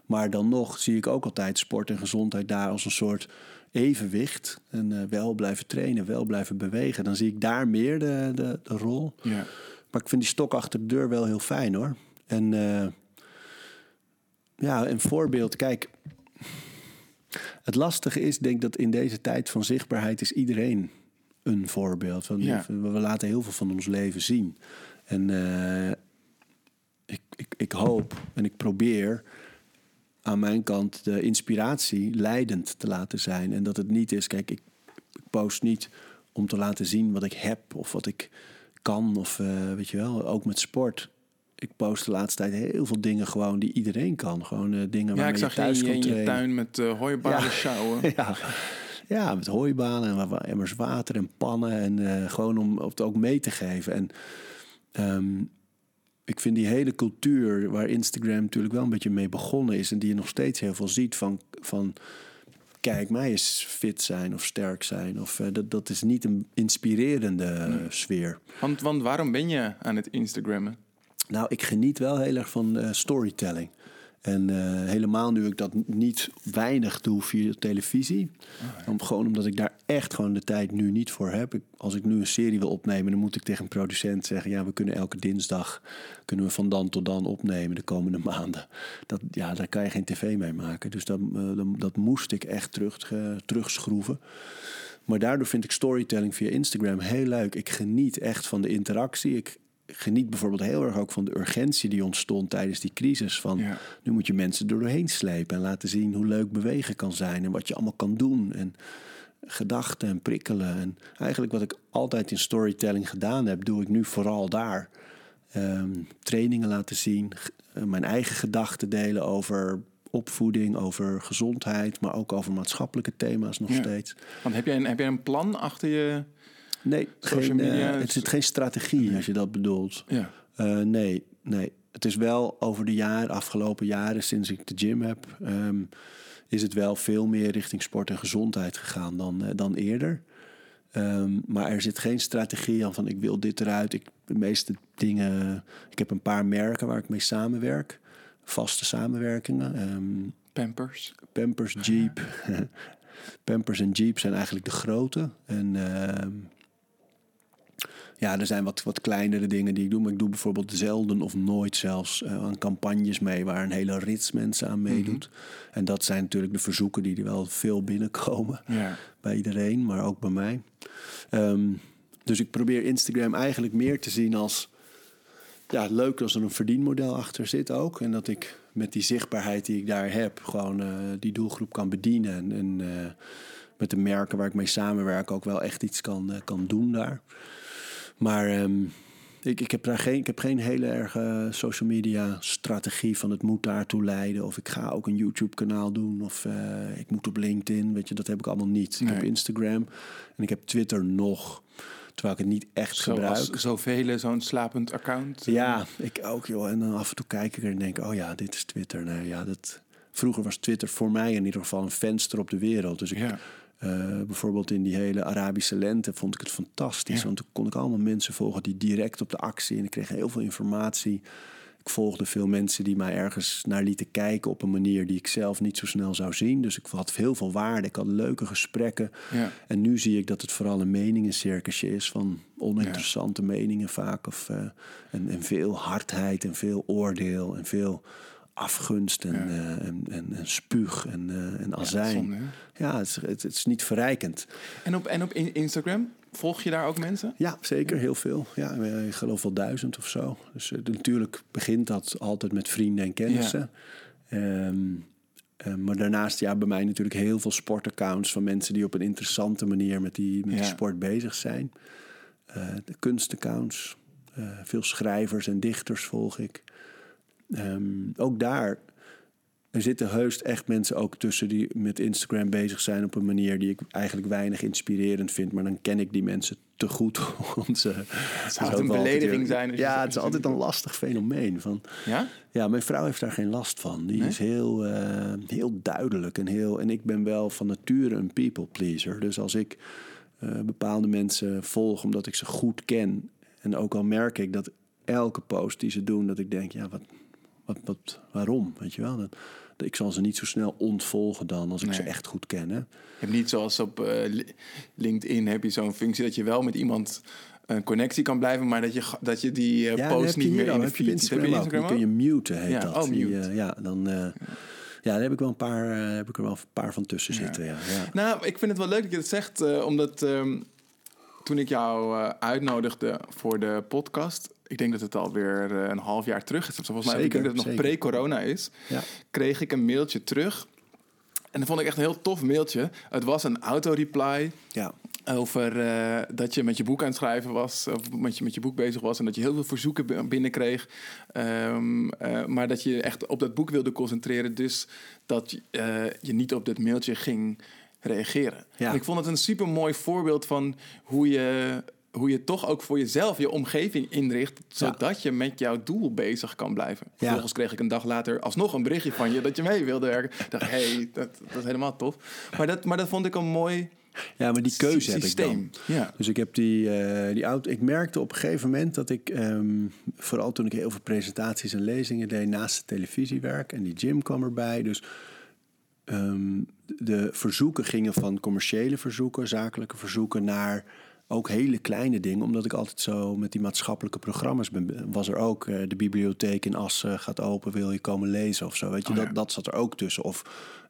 Maar dan nog zie ik ook altijd sport en gezondheid daar als een soort evenwicht. En eh, wel blijven trainen, wel blijven bewegen. Dan zie ik daar meer de, de, de rol. Ja. Maar ik vind die stok achter de deur wel heel fijn hoor. En eh, ja, een voorbeeld. Kijk, het lastige is, denk ik dat in deze tijd van zichtbaarheid is iedereen een voorbeeld. Ja. we, we laten heel veel van ons leven zien. En eh, ik, ik, ik hoop en ik probeer aan mijn kant de inspiratie leidend te laten zijn. En dat het niet is, kijk, ik, ik post niet om te laten zien wat ik heb of wat ik kan. Of eh, weet je wel, ook met sport. Ik post de laatste tijd heel veel dingen gewoon die iedereen kan. Gewoon eh, dingen Ja, waarmee ik zag je thuis in je, in tuin met eh hooibalen Ja. sjouwen. Ja. ja, met hooibalen en emmers water en pannen. En gewoon om het ook mee te geven. En ehm, ik vind die hele cultuur waar Instagram natuurlijk wel een beetje mee begonnen is... en die je nog steeds heel veel ziet van... van kijk, mij eens fit zijn of sterk zijn. Of, eh, dat, dat is niet een inspirerende eh, sfeer. Want, want waarom ben je aan het Instagrammen? Nou, ik geniet wel heel erg van eh, storytelling. En eh, helemaal nu ik dat niet weinig doe via televisie. Om, gewoon omdat ik daar echt gewoon de tijd nu niet voor heb. Ik, als ik nu een serie wil opnemen, dan moet ik tegen een producent zeggen... ja, we kunnen elke dinsdag kunnen we van dan tot dan opnemen de komende maanden. Dat, ja, daar kan je geen tv mee maken. Dus dat, eh, dat, dat moest ik echt terug, eh, terugschroeven. Maar daardoor vind ik storytelling via Instagram heel leuk. Ik geniet echt van de interactie. Ik geniet bijvoorbeeld heel erg ook van de urgentie die ontstond tijdens die crisis. Van Ja. nu moet je mensen er doorheen slepen en laten zien hoe leuk bewegen kan zijn en wat je allemaal kan doen. En gedachten en prikkelen. En eigenlijk wat ik altijd in storytelling gedaan heb, doe ik nu vooral daar. Ehm, trainingen laten zien, eh, mijn eigen gedachten delen over opvoeding, over gezondheid, maar ook over maatschappelijke thema's nog Ja. steeds. Want heb jij, een, heb jij een plan achter je... Nee, geen, eh, het zit geen strategie als je dat bedoelt. Ja. Eh, nee, nee. Het is wel over de jaren, afgelopen jaren sinds ik de gym heb, ehm, is het wel veel meer richting sport en gezondheid gegaan dan, eh, dan eerder. Ehm, maar er zit geen strategie aan van ik wil dit eruit. Ik, de meeste dingen, ik heb een paar merken waar ik mee samenwerk. Vaste samenwerkingen. Ehm, Pampers. Pampers, Jeep. Pampers en Jeep zijn eigenlijk de grote. En ja, er zijn wat, wat kleinere dingen die ik doe. Maar ik doe bijvoorbeeld zelden of nooit zelfs eh, aan campagnes mee... waar een hele rits mensen aan meedoet. En dat zijn natuurlijk de verzoeken die er wel veel binnenkomen. Ja. Bij iedereen, maar ook bij mij. Ehm, dus ik probeer Instagram eigenlijk meer te zien als... Ja, leuk als er een verdienmodel achter zit ook. En dat ik met die zichtbaarheid die ik daar heb... gewoon eh, die doelgroep kan bedienen. En, en eh, met de merken waar ik mee samenwerk... ook wel echt iets kan, kan doen daar. Maar ehm, ik, ik heb daar geen, ik heb geen hele erge social media strategie van het moet daartoe leiden. Of ik ga ook een YouTube kanaal doen. Of eh, ik moet op LinkedIn. Weet je, dat heb ik allemaal niet. Ik heb Instagram en ik heb Twitter nog. Terwijl ik het niet echt Zoals gebruik. zoveel, zo'n slapend account. Ja, ik ook joh. En dan af en toe kijk ik er en denk, oh ja, dit is Twitter. Nee, ja, dat... Vroeger was Twitter voor mij in ieder geval een venster op de wereld. Dus ik, Ja. Eh, bijvoorbeeld in die hele Arabische lente vond ik het fantastisch. Ja. Want toen kon ik allemaal mensen volgen die direct op de actie... en ik kreeg heel veel informatie. Ik volgde veel mensen die mij ergens naar lieten kijken... op een manier die ik zelf niet zo snel zou zien. Dus ik had heel veel waarde. Ik had leuke gesprekken. Ja. En nu zie ik dat het vooral een meningencircusje is van oninteressante meningen vaak. Of, eh, en, en veel hardheid en veel oordeel en veel afgunst en, Ja. eh, en, en, en spuug en, eh, en azijn. zonde, Ja, het, is, het, het is niet verrijkend. En op, en op in- Instagram, volg je daar ook mensen? Ja, zeker, heel veel. Ja, eh, ik geloof wel duizend of zo. Dus natuurlijk begint dat altijd met vrienden en kennissen. Ehm, eh, maar daarnaast, ja, bij mij natuurlijk heel veel sportaccounts van mensen die op een interessante manier met die, met die sport bezig zijn. De kunstaccounts, veel schrijvers en dichters volg ik. Ehm, ook daar er zitten heus echt mensen ook tussen die met Instagram bezig zijn op een manier die ik eigenlijk weinig inspirerend vind. Maar dan ken ik die mensen te goed om ze. Het zou een belediging zijn Ja, het is altijd een lastig fenomeen. Van, Ja? ja, mijn vrouw heeft daar geen last van. Die Nee? is heel, eh, heel duidelijk en heel. En ik ben wel van nature een people pleaser. Dus als ik eh, bepaalde mensen volg omdat ik ze goed ken. En ook al merk ik dat elke post die ze doen, dat ik denk, ja, wat, wat, wat, waarom? Weet je wel? Dat, dat- ik zal ze niet zo snel ontvolgen dan als ik ze echt goed ken. Hè? Je hebt niet zoals op eh, Li- LinkedIn heb je zo'n functie dat je wel met iemand een connectie kan blijven, maar dat je, dat je die eh, Ja, dan post niet meer in de heb je feed. Heb Instagram, je ook. Die kun je muten, heet Ja, dat. oh, Die, mute. eh, ja, dan, ja, daar heb ik wel een paar, heb ik er wel een paar van tussen zitten. Ja. Ja. Nou, ik vind het wel leuk dat je het zegt, omdat ehm, toen ik jou uitnodigde voor de podcast, ik denk dat het alweer eh, een half jaar terug is. Volgens mij, ik Zeker, denk dat het nog pre-corona is. Ja. Kreeg ik een mailtje terug. En dat vond ik echt een heel tof mailtje. Het was een auto-reply Ja. over eh, dat je met je boek aan het schrijven was, of met je, met je boek bezig was en dat je heel veel verzoeken binnenkreeg. Eh, maar dat je echt op dat boek wilde concentreren, dus dat je niet op dat mailtje ging reageren. Ja. En ik vond het een super mooi voorbeeld van hoe je, hoe je toch ook voor jezelf je omgeving inricht, zodat je met jouw doel bezig kan blijven. Vervolgens kreeg ik een dag later alsnog een berichtje van je dat je mee wilde werken. Ik dacht, hé, hey, dat, dat is helemaal tof. Maar dat, maar dat vond ik een mooi Ja, maar die keuze heb ik dan. Ja. Dus ik heb die, eh, die auto. Ik merkte op een gegeven moment dat ik, ehm, vooral toen ik heel veel presentaties en lezingen deed naast het televisiewerk en die gym kwam erbij. Dus ehm, de verzoeken gingen van commerciële verzoeken, zakelijke verzoeken naar ook hele kleine dingen, omdat ik altijd zo met die maatschappelijke programma's ben. Was er ook eh, de bibliotheek in Assen gaat open, wil je komen lezen of zo. Weet je, Oh, ja. dat, dat zat er ook tussen. Of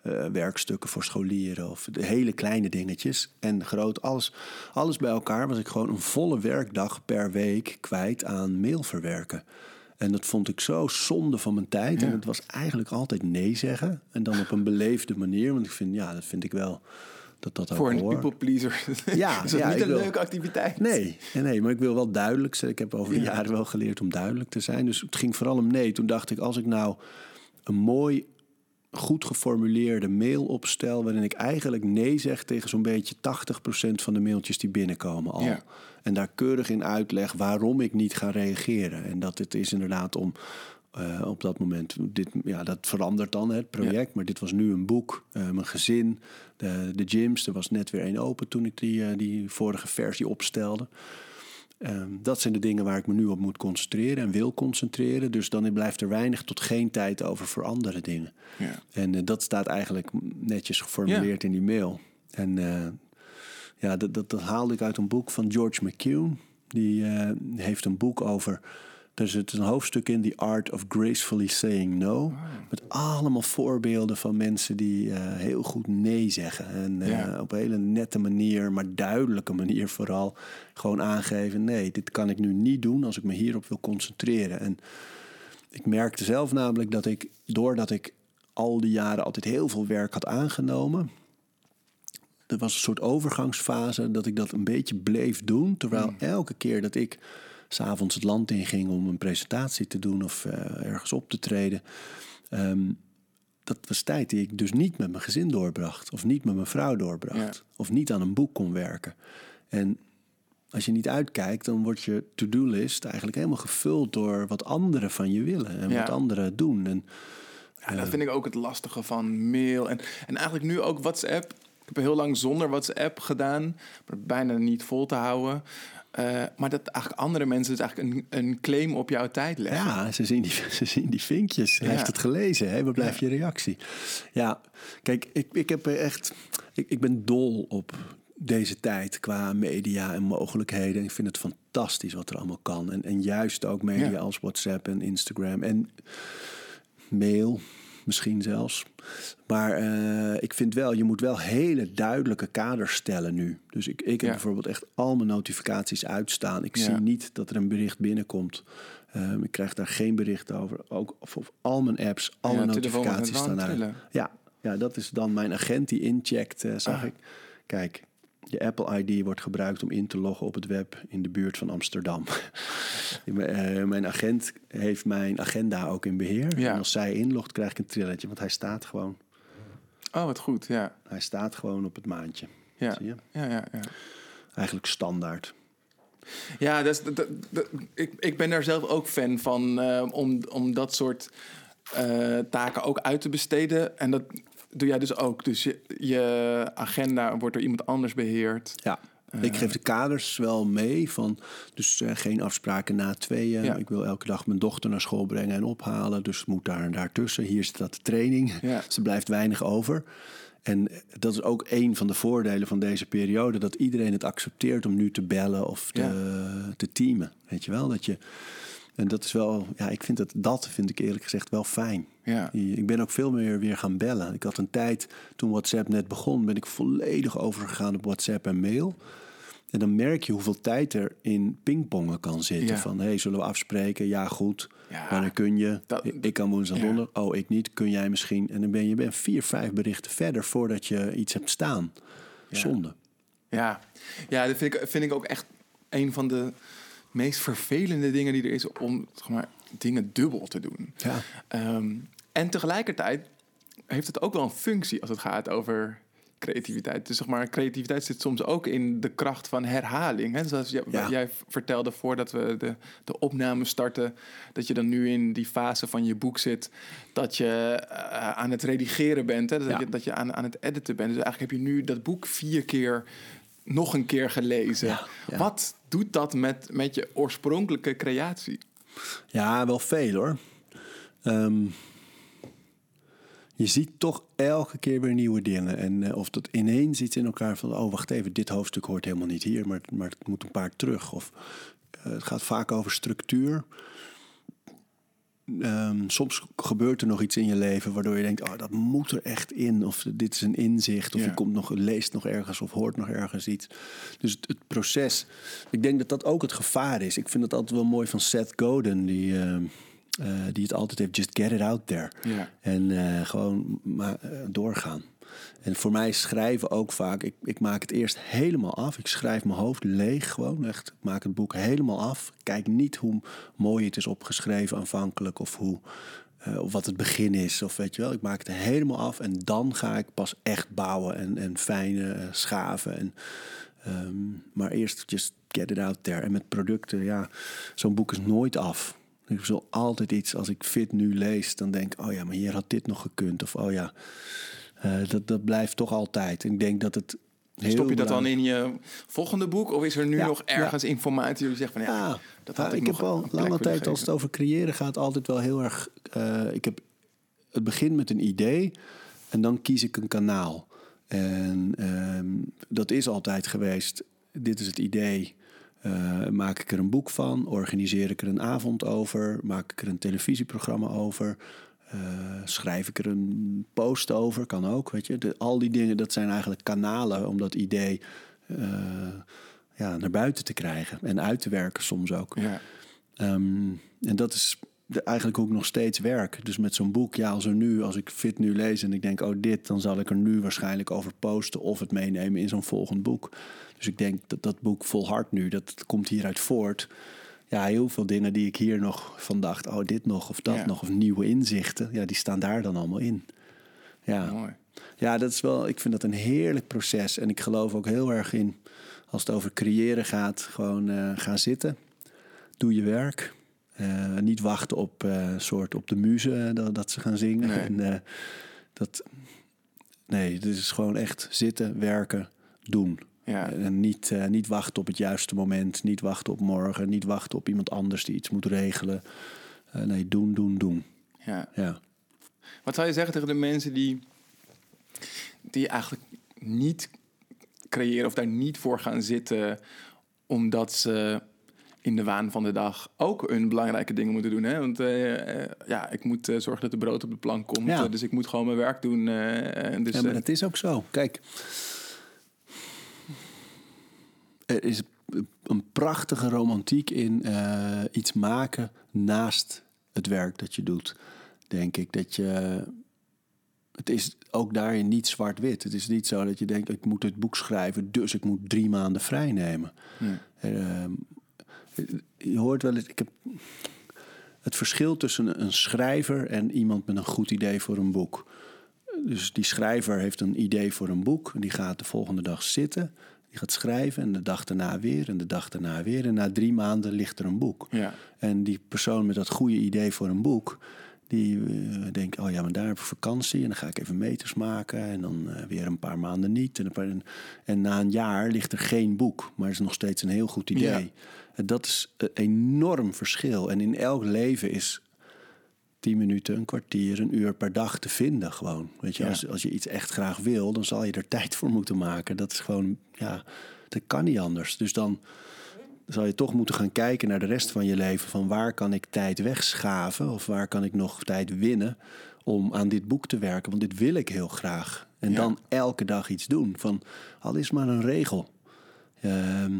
eh, werkstukken voor scholieren of de hele kleine dingetjes. En groot, alles, alles bij elkaar was ik gewoon een volle werkdag per week kwijt aan mail verwerken. En dat vond ik zo zonde van mijn tijd. En het was eigenlijk altijd nee zeggen. En dan op een beleefde manier. Want ik vind, ja, dat vind ik wel dat dat ook Voor een hoort. people pleaser. Ja, is dat ja, niet een wil- leuke activiteit? Nee, nee, nee, maar ik wil wel duidelijk zijn. Ik heb over de Ja. jaren wel geleerd om duidelijk te zijn. Dus het ging vooral om nee. Toen dacht ik, als ik nou een mooi, goed geformuleerde mail opstel... waarin ik eigenlijk nee zeg tegen zo'n beetje 80% van de mailtjes die binnenkomen al. Ja. En daar keurig in uitleg waarom ik niet ga reageren. En dat het is inderdaad om... eh, op dat moment, dit, ja, dat verandert dan het project. Maar dit was nu een boek, eh, mijn gezin, de, de gyms. Er was net weer één open toen ik die, eh, die vorige versie opstelde. Ehm, dat zijn de dingen waar ik me nu op moet concentreren en wil concentreren. Dus dan blijft er weinig tot geen tijd over voor andere dingen. Ja. En dat staat eigenlijk netjes geformuleerd in die mail. En ja, dat, dat, dat haalde ik uit een boek van George McCune. Die heeft een boek over. Er zit een hoofdstuk in, The Art of Gracefully Saying No. Met allemaal voorbeelden van mensen die eh, heel goed nee zeggen. En eh, Ja. op een hele nette manier, maar duidelijke manier vooral. Gewoon aangeven: nee, dit kan ik nu niet doen als ik me hierop wil concentreren. En ik merkte zelf namelijk dat ik, doordat ik al die jaren altijd heel veel werk had aangenomen. Er was een soort overgangsfase dat ik dat een beetje bleef doen. Terwijl elke keer dat ik s'avonds het land inging om een presentatie te doen of eh, ergens op te treden. ehm, dat was tijd die ik dus niet met mijn gezin doorbracht. Of niet met mijn vrouw doorbracht. Ja. Of niet aan een boek kon werken. En als je niet uitkijkt, dan wordt je to-do-list eigenlijk helemaal gevuld door wat anderen van je willen. En Ja. wat anderen doen. En Ja, dat vind ik ook het lastige van mail. En, en eigenlijk nu ook WhatsApp. Ik heb heel lang zonder WhatsApp gedaan. Maar bijna niet vol te houden. Eh, maar dat eigenlijk andere mensen dus eigenlijk een, een claim op jouw tijd leggen. Ja, ze zien die, ze zien die vinkjes. Hij Ja. heeft het gelezen. Hè? Waar blijft je reactie? Ja, kijk, ik, ik heb er echt... Ik, ik ben dol op deze tijd qua media en mogelijkheden. Ik vind het fantastisch wat er allemaal kan. En, en juist ook media Ja. als WhatsApp en Instagram en mail misschien zelfs. Maar eh, ik vind wel, je moet wel hele duidelijke kaders stellen nu. Dus ik, ik heb Ja. bijvoorbeeld echt al mijn notificaties uitstaan. Ik Ja. zie niet dat er een bericht binnenkomt. Ehm, ik krijg daar geen bericht over. Ook of op al mijn apps, alle Ja, notificaties staan uit. Ja, ja, dat is dan mijn agent die incheckt, eh, zag Ah. ik. Kijk, je Apple ID wordt gebruikt om in te loggen op het web in de buurt van Amsterdam. Eh, mijn agent heeft mijn agenda ook in beheer. Ja. En als zij inlogt, krijg ik een trilletje, want hij staat gewoon. Oh, wat goed. Ja, Hij staat gewoon op het maandje. ja, Zie je? ja, ja. ja. Eigenlijk standaard. Ja, dat is, dat, dat- dat- ik, ik ben daar zelf ook fan van eh, om, om dat soort eh, taken ook uit te besteden. En dat doe jij dus ook. Dus je, je agenda wordt door iemand anders beheerd. Ja. ik geef de kaders wel mee van, dus eh, geen afspraken na tweeën. Ja. Ik wil elke dag mijn dochter naar school brengen en ophalen, dus het moet daar en daartussen. Hier zit dat de training, Ja. dus er blijft weinig over. En eh, dat is ook een van de voordelen van deze periode, dat iedereen het accepteert om nu te bellen of te, te teamen. Weet je wel, dat je, en dat is wel, ja, ik vind het, dat vind ik eerlijk gezegd wel fijn. Ja. Ik ben ook veel meer weer gaan bellen. Ik had een tijd, toen WhatsApp net begon, ben ik volledig overgegaan op WhatsApp en mail. En dan merk je hoeveel tijd er in pingpongen kan zitten. Ja. Van, hey, zullen we afspreken? Ja, goed. Ja, Wanneer kun je? dat- ik, kan woensdag ja. donderdag. Oh, ik niet. Kun jij misschien? En dan ben je ben vier, vijf berichten verder voordat je iets hebt staan. Zonde. Ja, ja dat vind ik, vind ik ook echt een van de meest vervelende dingen die er is om zeg maar, dingen dubbel te doen. Ja. Ehm, en tegelijkertijd heeft het ook wel een functie als het gaat over creativiteit. Dus zeg maar, creativiteit zit soms ook in de kracht van herhaling. Hè? Zoals jij, Ja. jij vertelde voordat we de, de opname starten, dat je dan nu in die fase van je boek zit, dat je eh, aan het redigeren bent, hè? Dat, Ja. je, dat je aan, aan het editen bent. Dus eigenlijk heb je nu dat boek vier keer nog een keer gelezen. Ja, ja. Wat doet dat met, met je oorspronkelijke creatie? Ja, wel veel hoor. Ehm, je ziet toch elke keer weer nieuwe dingen. En eh, of dat ineens iets in elkaar van... oh, wacht even, dit hoofdstuk hoort helemaal niet hier... maar, maar het moet een paar terug. Of eh, het gaat vaak over structuur. Ehm, soms gebeurt er nog iets in je leven... waardoor je denkt, oh, dat moet er echt in. Of dit is een inzicht. Of Ja. je komt nog, leest nog ergens of hoort nog ergens iets. Dus het, het proces... Ik denk dat dat ook het gevaar is. Ik vind het altijd wel mooi van Seth Godin... die, ehm, eh, die het altijd heeft, just get it out there. Ja. En eh, gewoon maar, eh, doorgaan. En voor mij schrijven ook vaak. Ik, ik maak het eerst helemaal af. Ik schrijf mijn hoofd leeg gewoon. Echt. Ik maak het boek helemaal af. Kijk niet hoe mooi het is opgeschreven aanvankelijk. Of, hoe, eh, of wat het begin is. Of weet je wel. Ik maak het helemaal af. En dan ga ik pas echt bouwen. En, en fijne eh, schaven. En, ehm, maar eerst just get it out there. En met producten, ja. Zo'n boek is nooit af. Ik zal altijd iets, als ik fit nu lees, dan denk ik, oh ja, maar hier had dit nog gekund. Of oh ja, eh, dat, dat blijft toch altijd. Ik denk dat het. Heel Stop je dat dan in je volgende boek? Of is er nu Ja, nog ergens informatie die je zegt van ja, Ja, dat had ik, ik nog heb al lange tijd, als het over creëren gaat, altijd wel heel erg. eh, ik heb het begin met een idee en dan kies ik een kanaal. En ehm, dat is altijd geweest. Dit is het idee. Eh, maak ik er een boek van? Organiseer ik er een avond over? Maak ik er een televisieprogramma over? Eh, schrijf ik er een post over? Kan ook, weet je. De, al die dingen, dat zijn eigenlijk kanalen om dat idee eh, ja, naar buiten te krijgen. En uit te werken soms ook. Ja. Ehm, en dat is de, eigenlijk hoe ik nog steeds werk. Dus met zo'n boek, ja, als er nu, als ik fit nu lees en ik denk, oh dit, dan zal ik er nu waarschijnlijk over posten of het meenemen in zo'n volgend boek. Dus ik denk dat dat boek volhardt nu, dat komt hieruit voort. Ja, heel veel dingen die ik hier nog van dacht, oh dit nog of dat Ja. nog, of nieuwe inzichten, ja, die staan daar dan allemaal in. Ja. Mooi. Ja, dat is wel, ik vind dat een heerlijk proces. En ik geloof ook heel erg in, als het over creëren gaat, gewoon eh gaan zitten. Doe je werk. Eh, niet wachten op, eh, soort op de muze eh, dat, dat ze gaan zingen. Nee. En, dat, nee, het is gewoon echt zitten, werken, doen. Ja. En niet, eh, niet wachten op het juiste moment. Niet wachten op morgen. Niet wachten op iemand anders die iets moet regelen. Eh, nee, doen, doen, doen. Ja. Ja. Wat zou je zeggen tegen de mensen die, die eigenlijk niet creëren of daar niet voor gaan zitten, omdat ze in de waan van de dag ook hun belangrijke dingen moeten doen? Hè? Want eh, eh, ja, ik moet eh, zorgen dat de brood op de plank komt, Ja. eh, dus ik moet gewoon mijn werk doen. eh, en dus, ja, maar eh, dat is ook zo. Kijk, er is een prachtige romantiek in eh, iets maken naast het werk dat je doet. Denk ik dat je. Het is ook daarin niet zwart-wit. Het is niet zo dat je denkt: ik moet het boek schrijven, dus ik moet drie maanden vrij nemen. Ja. Ehm, je hoort wel eens. Ik heb het verschil tussen een schrijver en iemand met een goed idee voor een boek. Dus die schrijver heeft een idee voor een boek. Die gaat de volgende dag zitten. Die gaat schrijven en de dag daarna weer en de dag daarna weer. En na drie maanden ligt er een boek. Ja. En die persoon met dat goede idee voor een boek... die eh, denkt, oh ja, maar daar heb ik vakantie... en dan ga ik even meters maken... en dan eh, weer een paar maanden niet. En, paar- en na een jaar ligt er geen boek... maar is nog steeds een heel goed idee. Ja. Dat is een enorm verschil. En in elk leven is 10 minuten, een kwartier, een uur per dag te vinden gewoon. Weet je, Ja. als, als je iets echt graag wil, dan zal je er tijd voor moeten maken. Dat is gewoon, ja, dat kan niet anders. Dus dan zal je toch moeten gaan kijken naar de rest van je leven. Van waar kan ik tijd wegschaven of waar kan ik nog tijd winnen om aan dit boek te werken? Want dit wil ik heel graag. En Ja. dan elke dag iets doen. Van al is maar een regel. Ehm,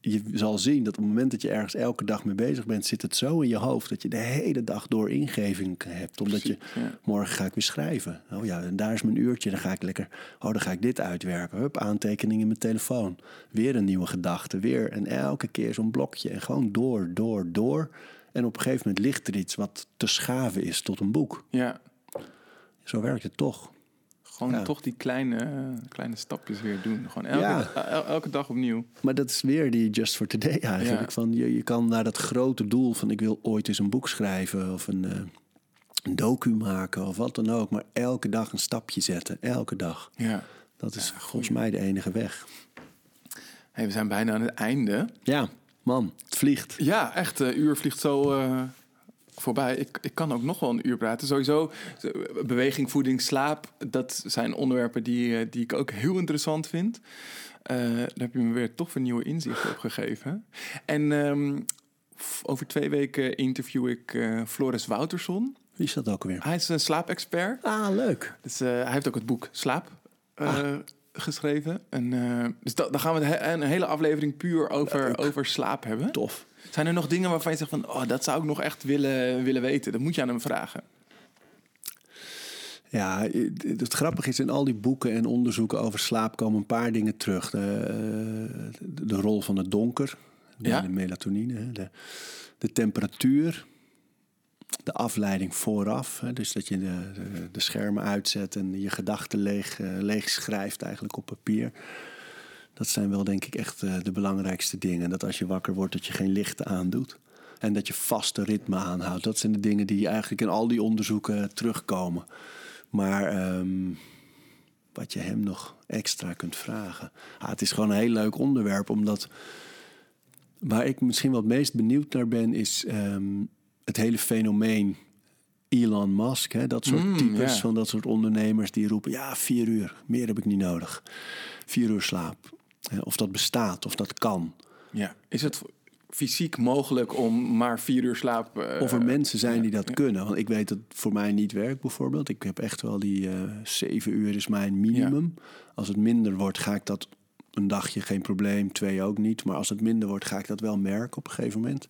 je zal zien dat op het moment dat je ergens elke dag mee bezig bent, zit het zo in je hoofd dat je de hele dag door ingeving hebt. Omdat je ja. morgen ga ik weer schrijven. Oh ja, en daar is mijn uurtje. Dan ga ik lekker. Oh, dan ga ik dit uitwerken. Hup, aantekeningen in mijn telefoon. Weer een nieuwe gedachte. Weer. En elke keer zo'n blokje. En gewoon door, door, door. En op een gegeven moment ligt er iets wat te schaven is tot een boek. ja. Zo werkt het toch. Gewoon Ja. toch die kleine, kleine stapjes weer doen. Gewoon elke, Ja. el- elke dag opnieuw. Maar dat is weer die Just for Today eigenlijk. Ja. Van, je, je kan naar dat grote doel van ik wil ooit eens een boek schrijven of een, eh, een docu maken of wat dan ook. Maar elke dag een stapje zetten. Elke dag. Ja. Dat is volgens mij de enige weg. Hey, we zijn bijna aan het einde. Ja, man, het vliegt. Ja, echt. De uur vliegt zo eh, voorbij. Ik, ik kan ook nog wel een uur praten. Sowieso, beweging, voeding, slaap. Dat zijn onderwerpen die, eh, die ik ook heel interessant vind. Eh, daar heb je me weer toch een nieuwe inzicht op gegeven. En ehm, over twee weken interview ik eh, Floris Wouterson. Wie is dat ook weer? Hij is een slaapexpert. Ah, leuk. Dus, hij heeft ook het boek Slaap Ah. Geschreven. En, eh, dus da- dan gaan we he- een hele aflevering puur over, Leuk. over slaap hebben. Tof. Zijn er nog dingen waarvan je zegt van... Oh, dat zou ik nog echt willen, willen weten. Dat moet je aan hem vragen. Ja, het grappige is in al die boeken en onderzoeken over slaap komen een paar dingen terug. De, eh, de, rol van het donker, de, Ja. de melatonine, de, de temperatuur, de afleiding vooraf. Hè, dus dat je de, de, schermen uitzet en je gedachten leeg, eh, leeg schrijft eigenlijk op papier. Dat zijn wel denk ik echt eh, de belangrijkste dingen. Dat als je wakker wordt dat je geen lichten aandoet. En dat je vaste ritme aanhoudt. Dat zijn de dingen die eigenlijk in al die onderzoeken terugkomen. Maar ehm, wat je hem nog extra kunt vragen. Ah, het is gewoon een heel leuk onderwerp, omdat waar ik misschien het meest benieuwd naar ben, is ehm, het hele fenomeen Elon Musk. Hè? Dat soort Mm, types ja. van dat soort ondernemers die roepen: ja, vier uur, meer heb ik niet nodig. Vier uur slaap. Of dat bestaat, of dat kan. Ja. Is het fysiek mogelijk om maar vier uur slaap... eh, Of er mensen zijn die dat ja. kunnen. Want ik weet dat het voor mij niet werkt bijvoorbeeld. Ik heb echt wel die eh, zeven uur is mijn minimum. Als het minder wordt, ga ik dat een dagje geen probleem. Twee ook niet. Maar als het minder wordt, ga ik dat wel merken op een gegeven moment.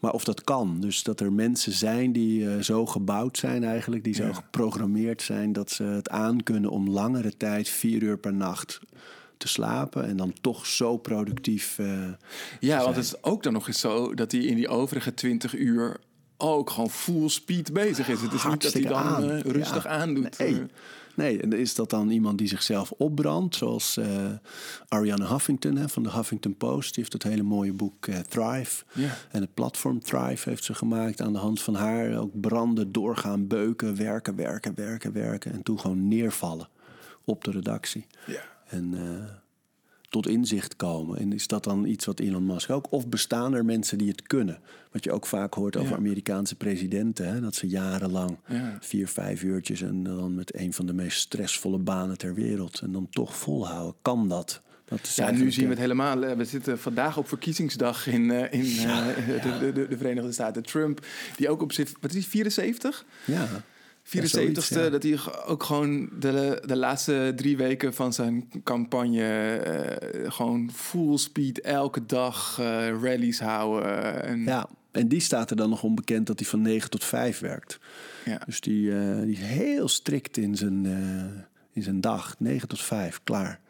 Maar of dat kan. Dus dat er mensen zijn die eh, zo gebouwd zijn eigenlijk. Die zo Ja. geprogrammeerd zijn dat ze het aankunnen om langere tijd, vier uur per nacht te slapen. En dan toch zo productief... eh, Ja, want het is ook dan nog eens zo dat hij in die overige 20 uur ook gewoon full speed bezig is. Het is niet dat hij dan aan. eh, rustig Ja. aandoet. Nee. Nee, en is dat dan iemand die zichzelf opbrandt, zoals eh, Ariane Huffington hè, van de Huffington Post. Die heeft het hele mooie boek eh, Thrive. En het platform Thrive heeft ze gemaakt aan de hand van haar. Ook branden, doorgaan, beuken, werken, werken, werken, werken. En toen gewoon neervallen op de redactie. Ja. En eh, tot inzicht komen. En is dat dan iets wat Elon Musk ook? Of bestaan er mensen die het kunnen? Wat je ook vaak hoort over Ja. Amerikaanse presidenten. Hè? Dat ze jarenlang Ja. vier, vijf uurtjes... en dan met een van de meest stressvolle banen ter wereld. En dan toch volhouden. Kan dat? dat is Ja, nu zien we het eh, helemaal. eh, We zitten vandaag op verkiezingsdag in, eh, in De, de, de, de Verenigde Staten. Trump, die ook op zit, wat is die, 74? Ja. 74ste, zoiets, ja. dat hij ook gewoon de, de laatste drie weken van zijn campagne eh, gewoon full speed elke dag eh, rallies houden. En, ja. En die staat er dan nog onbekend dat hij van 9 tot 5 werkt. ja. Dus die, eh, die is heel strikt in zijn, in zijn dag. 9 tot 5, klaar.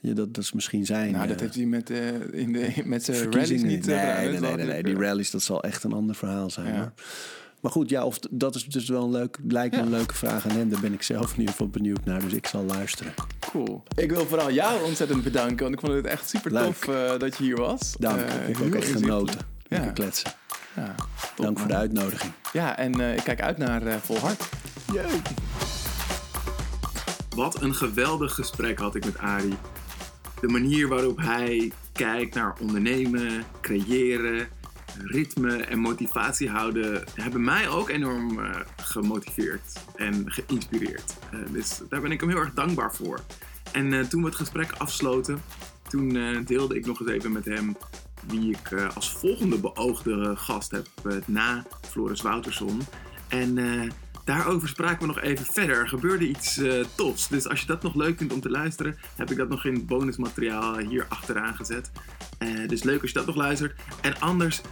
Ja, dat, dat is misschien zijn... Nou, dat heeft hij met, in de, met zijn rallies niet. Nee, nee, nee, nee, Die rallies, dat zal echt een ander verhaal zijn. Ja. hoor. Maar goed, ja, of, dat is dus wel een leuk, lijkt me een leuke vraag aan hem. Daar ben ik zelf in ieder geval benieuwd naar. Dus ik zal luisteren. Cool. Ik wil vooral jou ontzettend bedanken, want ik vond het echt super Leuk. tof eh, dat je hier was. Dank. Eh, ik heb ook echt genoten. Ja. Kletsen. Ja, top, Dank voor de uitnodiging. Ja, en eh, ik kijk uit naar eh Volhard. Wat een geweldig gesprek had ik met Arie. De manier waarop hij kijkt naar ondernemen, creëren, ritme en motivatie houden, hebben mij ook enorm eh, gemotiveerd en geïnspireerd. Eh, dus daar ben ik hem heel erg dankbaar voor. En eh, toen we het gesprek afsloten, toen deelde ik nog eens even met hem wie ik als volgende beoogde gast heb na Floris Wouterson. En daarover spraken we nog even verder. Er gebeurde iets tofs. Dus als je dat nog leuk vindt om te luisteren, heb ik dat nog in bonusmateriaal hier achteraan gezet. Dus leuk als je dat nog luistert. En anders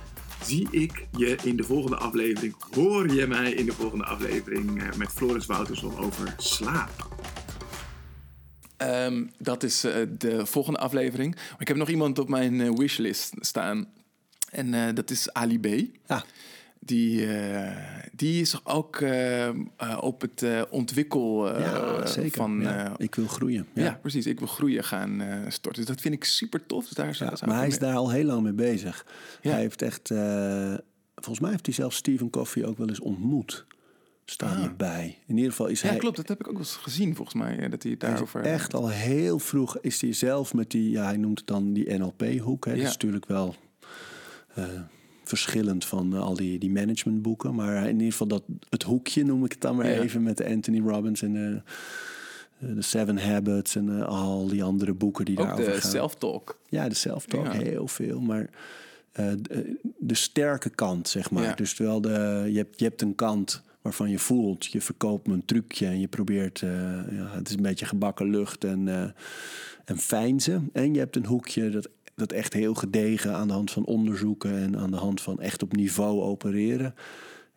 zie ik je in de volgende aflevering. Hoor je mij in de volgende aflevering eh, met Floris Wouterson over slaap. Ehm, dat is eh, de volgende aflevering. Maar ik heb nog iemand op mijn eh, wishlist staan. En eh, dat is Ali B. Ja. Die, eh, die is ook eh, eh, op het ontwikkel ja, zeker. van... Ja, ik wil groeien. ja. Ja. precies. Ik wil groeien gaan storten. Dus dat vind ik super tof. Dus daar Ja, maar hij is daar al heel lang mee bezig. Ja. Hij heeft echt... volgens mij heeft hij zelfs Stephen Coffey ook wel eens ontmoet. Staat Ah. erbij. In ieder geval is Ja, hij... klopt. Dat heb ik ook wel eens gezien, volgens mij. Dat hij het Hij daarover... echt al heel vroeg is hij zelf met die, ja, hij noemt het dan die NLP-hoek. Dat Ja. is natuurlijk wel verschillend van eh, al die, die managementboeken. Maar in ieder geval dat, het hoekje noem ik het dan maar Ja. even met Anthony Robbins en de, de Seven Habits en eh, al die andere boeken die Ook daarover de gaan. self-talk. Ja, de self-talk, Ja. heel veel. Maar eh, de, de sterke kant, zeg maar. Ja. Dus terwijl de, je, hebt, je hebt een kant waarvan je voelt... je verkoopt me een trucje en je probeert... eh, ja, het is een beetje gebakken lucht en, eh en fijnzen. En je hebt een hoekje dat, dat echt heel gedegen... aan de hand van onderzoeken en aan de hand van echt op niveau opereren...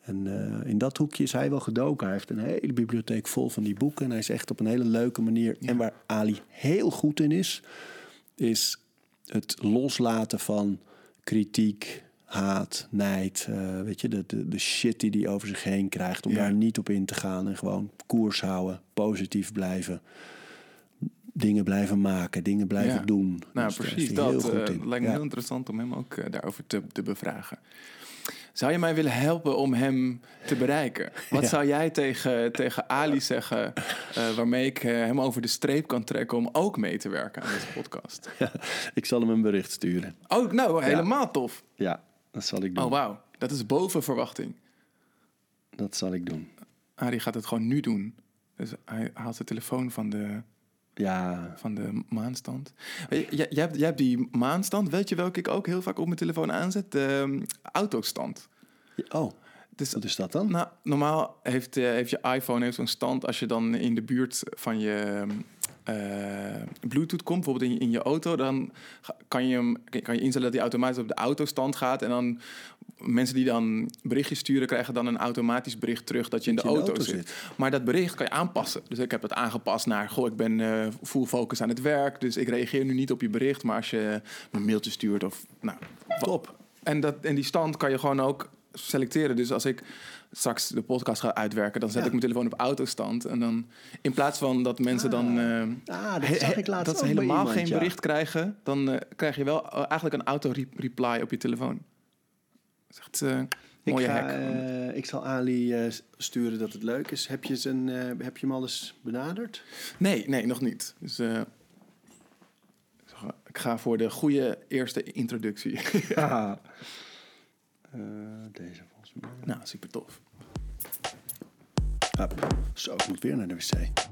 En eh, in dat hoekje is hij wel gedoken. Hij heeft een hele bibliotheek vol van die boeken. En hij is echt op een hele leuke manier. En waar Ali heel goed in is, is het loslaten van kritiek, haat, nijd. eh, weet je, de, de, de shit die hij over zich heen krijgt. Om Ja. daar niet op in te gaan en gewoon koers houden, positief blijven. Dingen blijven maken, dingen blijven Ja. doen. Nou, Dus precies heel dat. goed eh, in. lijkt me Ja. heel interessant om hem ook eh, daarover te, te bevragen. Zou je mij willen helpen om hem te bereiken? Wat Ja. zou jij tegen, tegen Ali zeggen, eh, waarmee ik hem over de streep kan trekken om ook mee te werken aan deze podcast? Ik zal hem een bericht sturen. Oh, nou, helemaal tof. Ja, dat zal ik doen. Oh, wauw. Dat is boven verwachting. Dat zal ik doen. Arie gaat het gewoon nu doen. Dus hij haalt de telefoon van de, Ja, van de maanstand. Jij, hebt, jij hebt die maanstand. Weet je welke ik ook heel vaak op mijn telefoon aanzet? De ehm, autostand. oh, Dus wat is dat dan? Nou, normaal heeft, eh, heeft je iPhone heeft zo'n stand als je dan in de buurt van je eh, Bluetooth komt, bijvoorbeeld in je, in je auto, dan kan je, hem, kan je instellen dat hij automatisch op de autostand gaat. En dan mensen die dan berichtjes sturen, krijgen dan een automatisch bericht terug dat je in de, Dat je in de auto, zit. Maar dat bericht kan je aanpassen. Dus ik heb het aangepast naar, goh, ik ben eh full focus aan het werk, dus ik reageer nu niet op je bericht. Maar als je een mailtje stuurt of, nou, Top. en, dat, en die stand kan je gewoon ook selecteren. Dus als ik straks de podcast ga uitwerken, dan zet Ja. ik mijn telefoon op autostand. En dan in plaats van dat mensen dan. eh, Ah, dat he- ik dat ze helemaal iemand, geen ja. bericht krijgen, dan eh, krijg je wel eigenlijk een auto-reply op je telefoon. Is echt eh Ik, ga, hack. eh, ik zal Ali eh, sturen dat het leuk is. Heb je, zijn, heb je hem al eens benaderd? Nee, nee, nog niet. Dus ik ga voor de goede eerste introductie. Ja. Deze volgens mij. nou, super tof. Hup. Zo, ik moet weer naar de wc.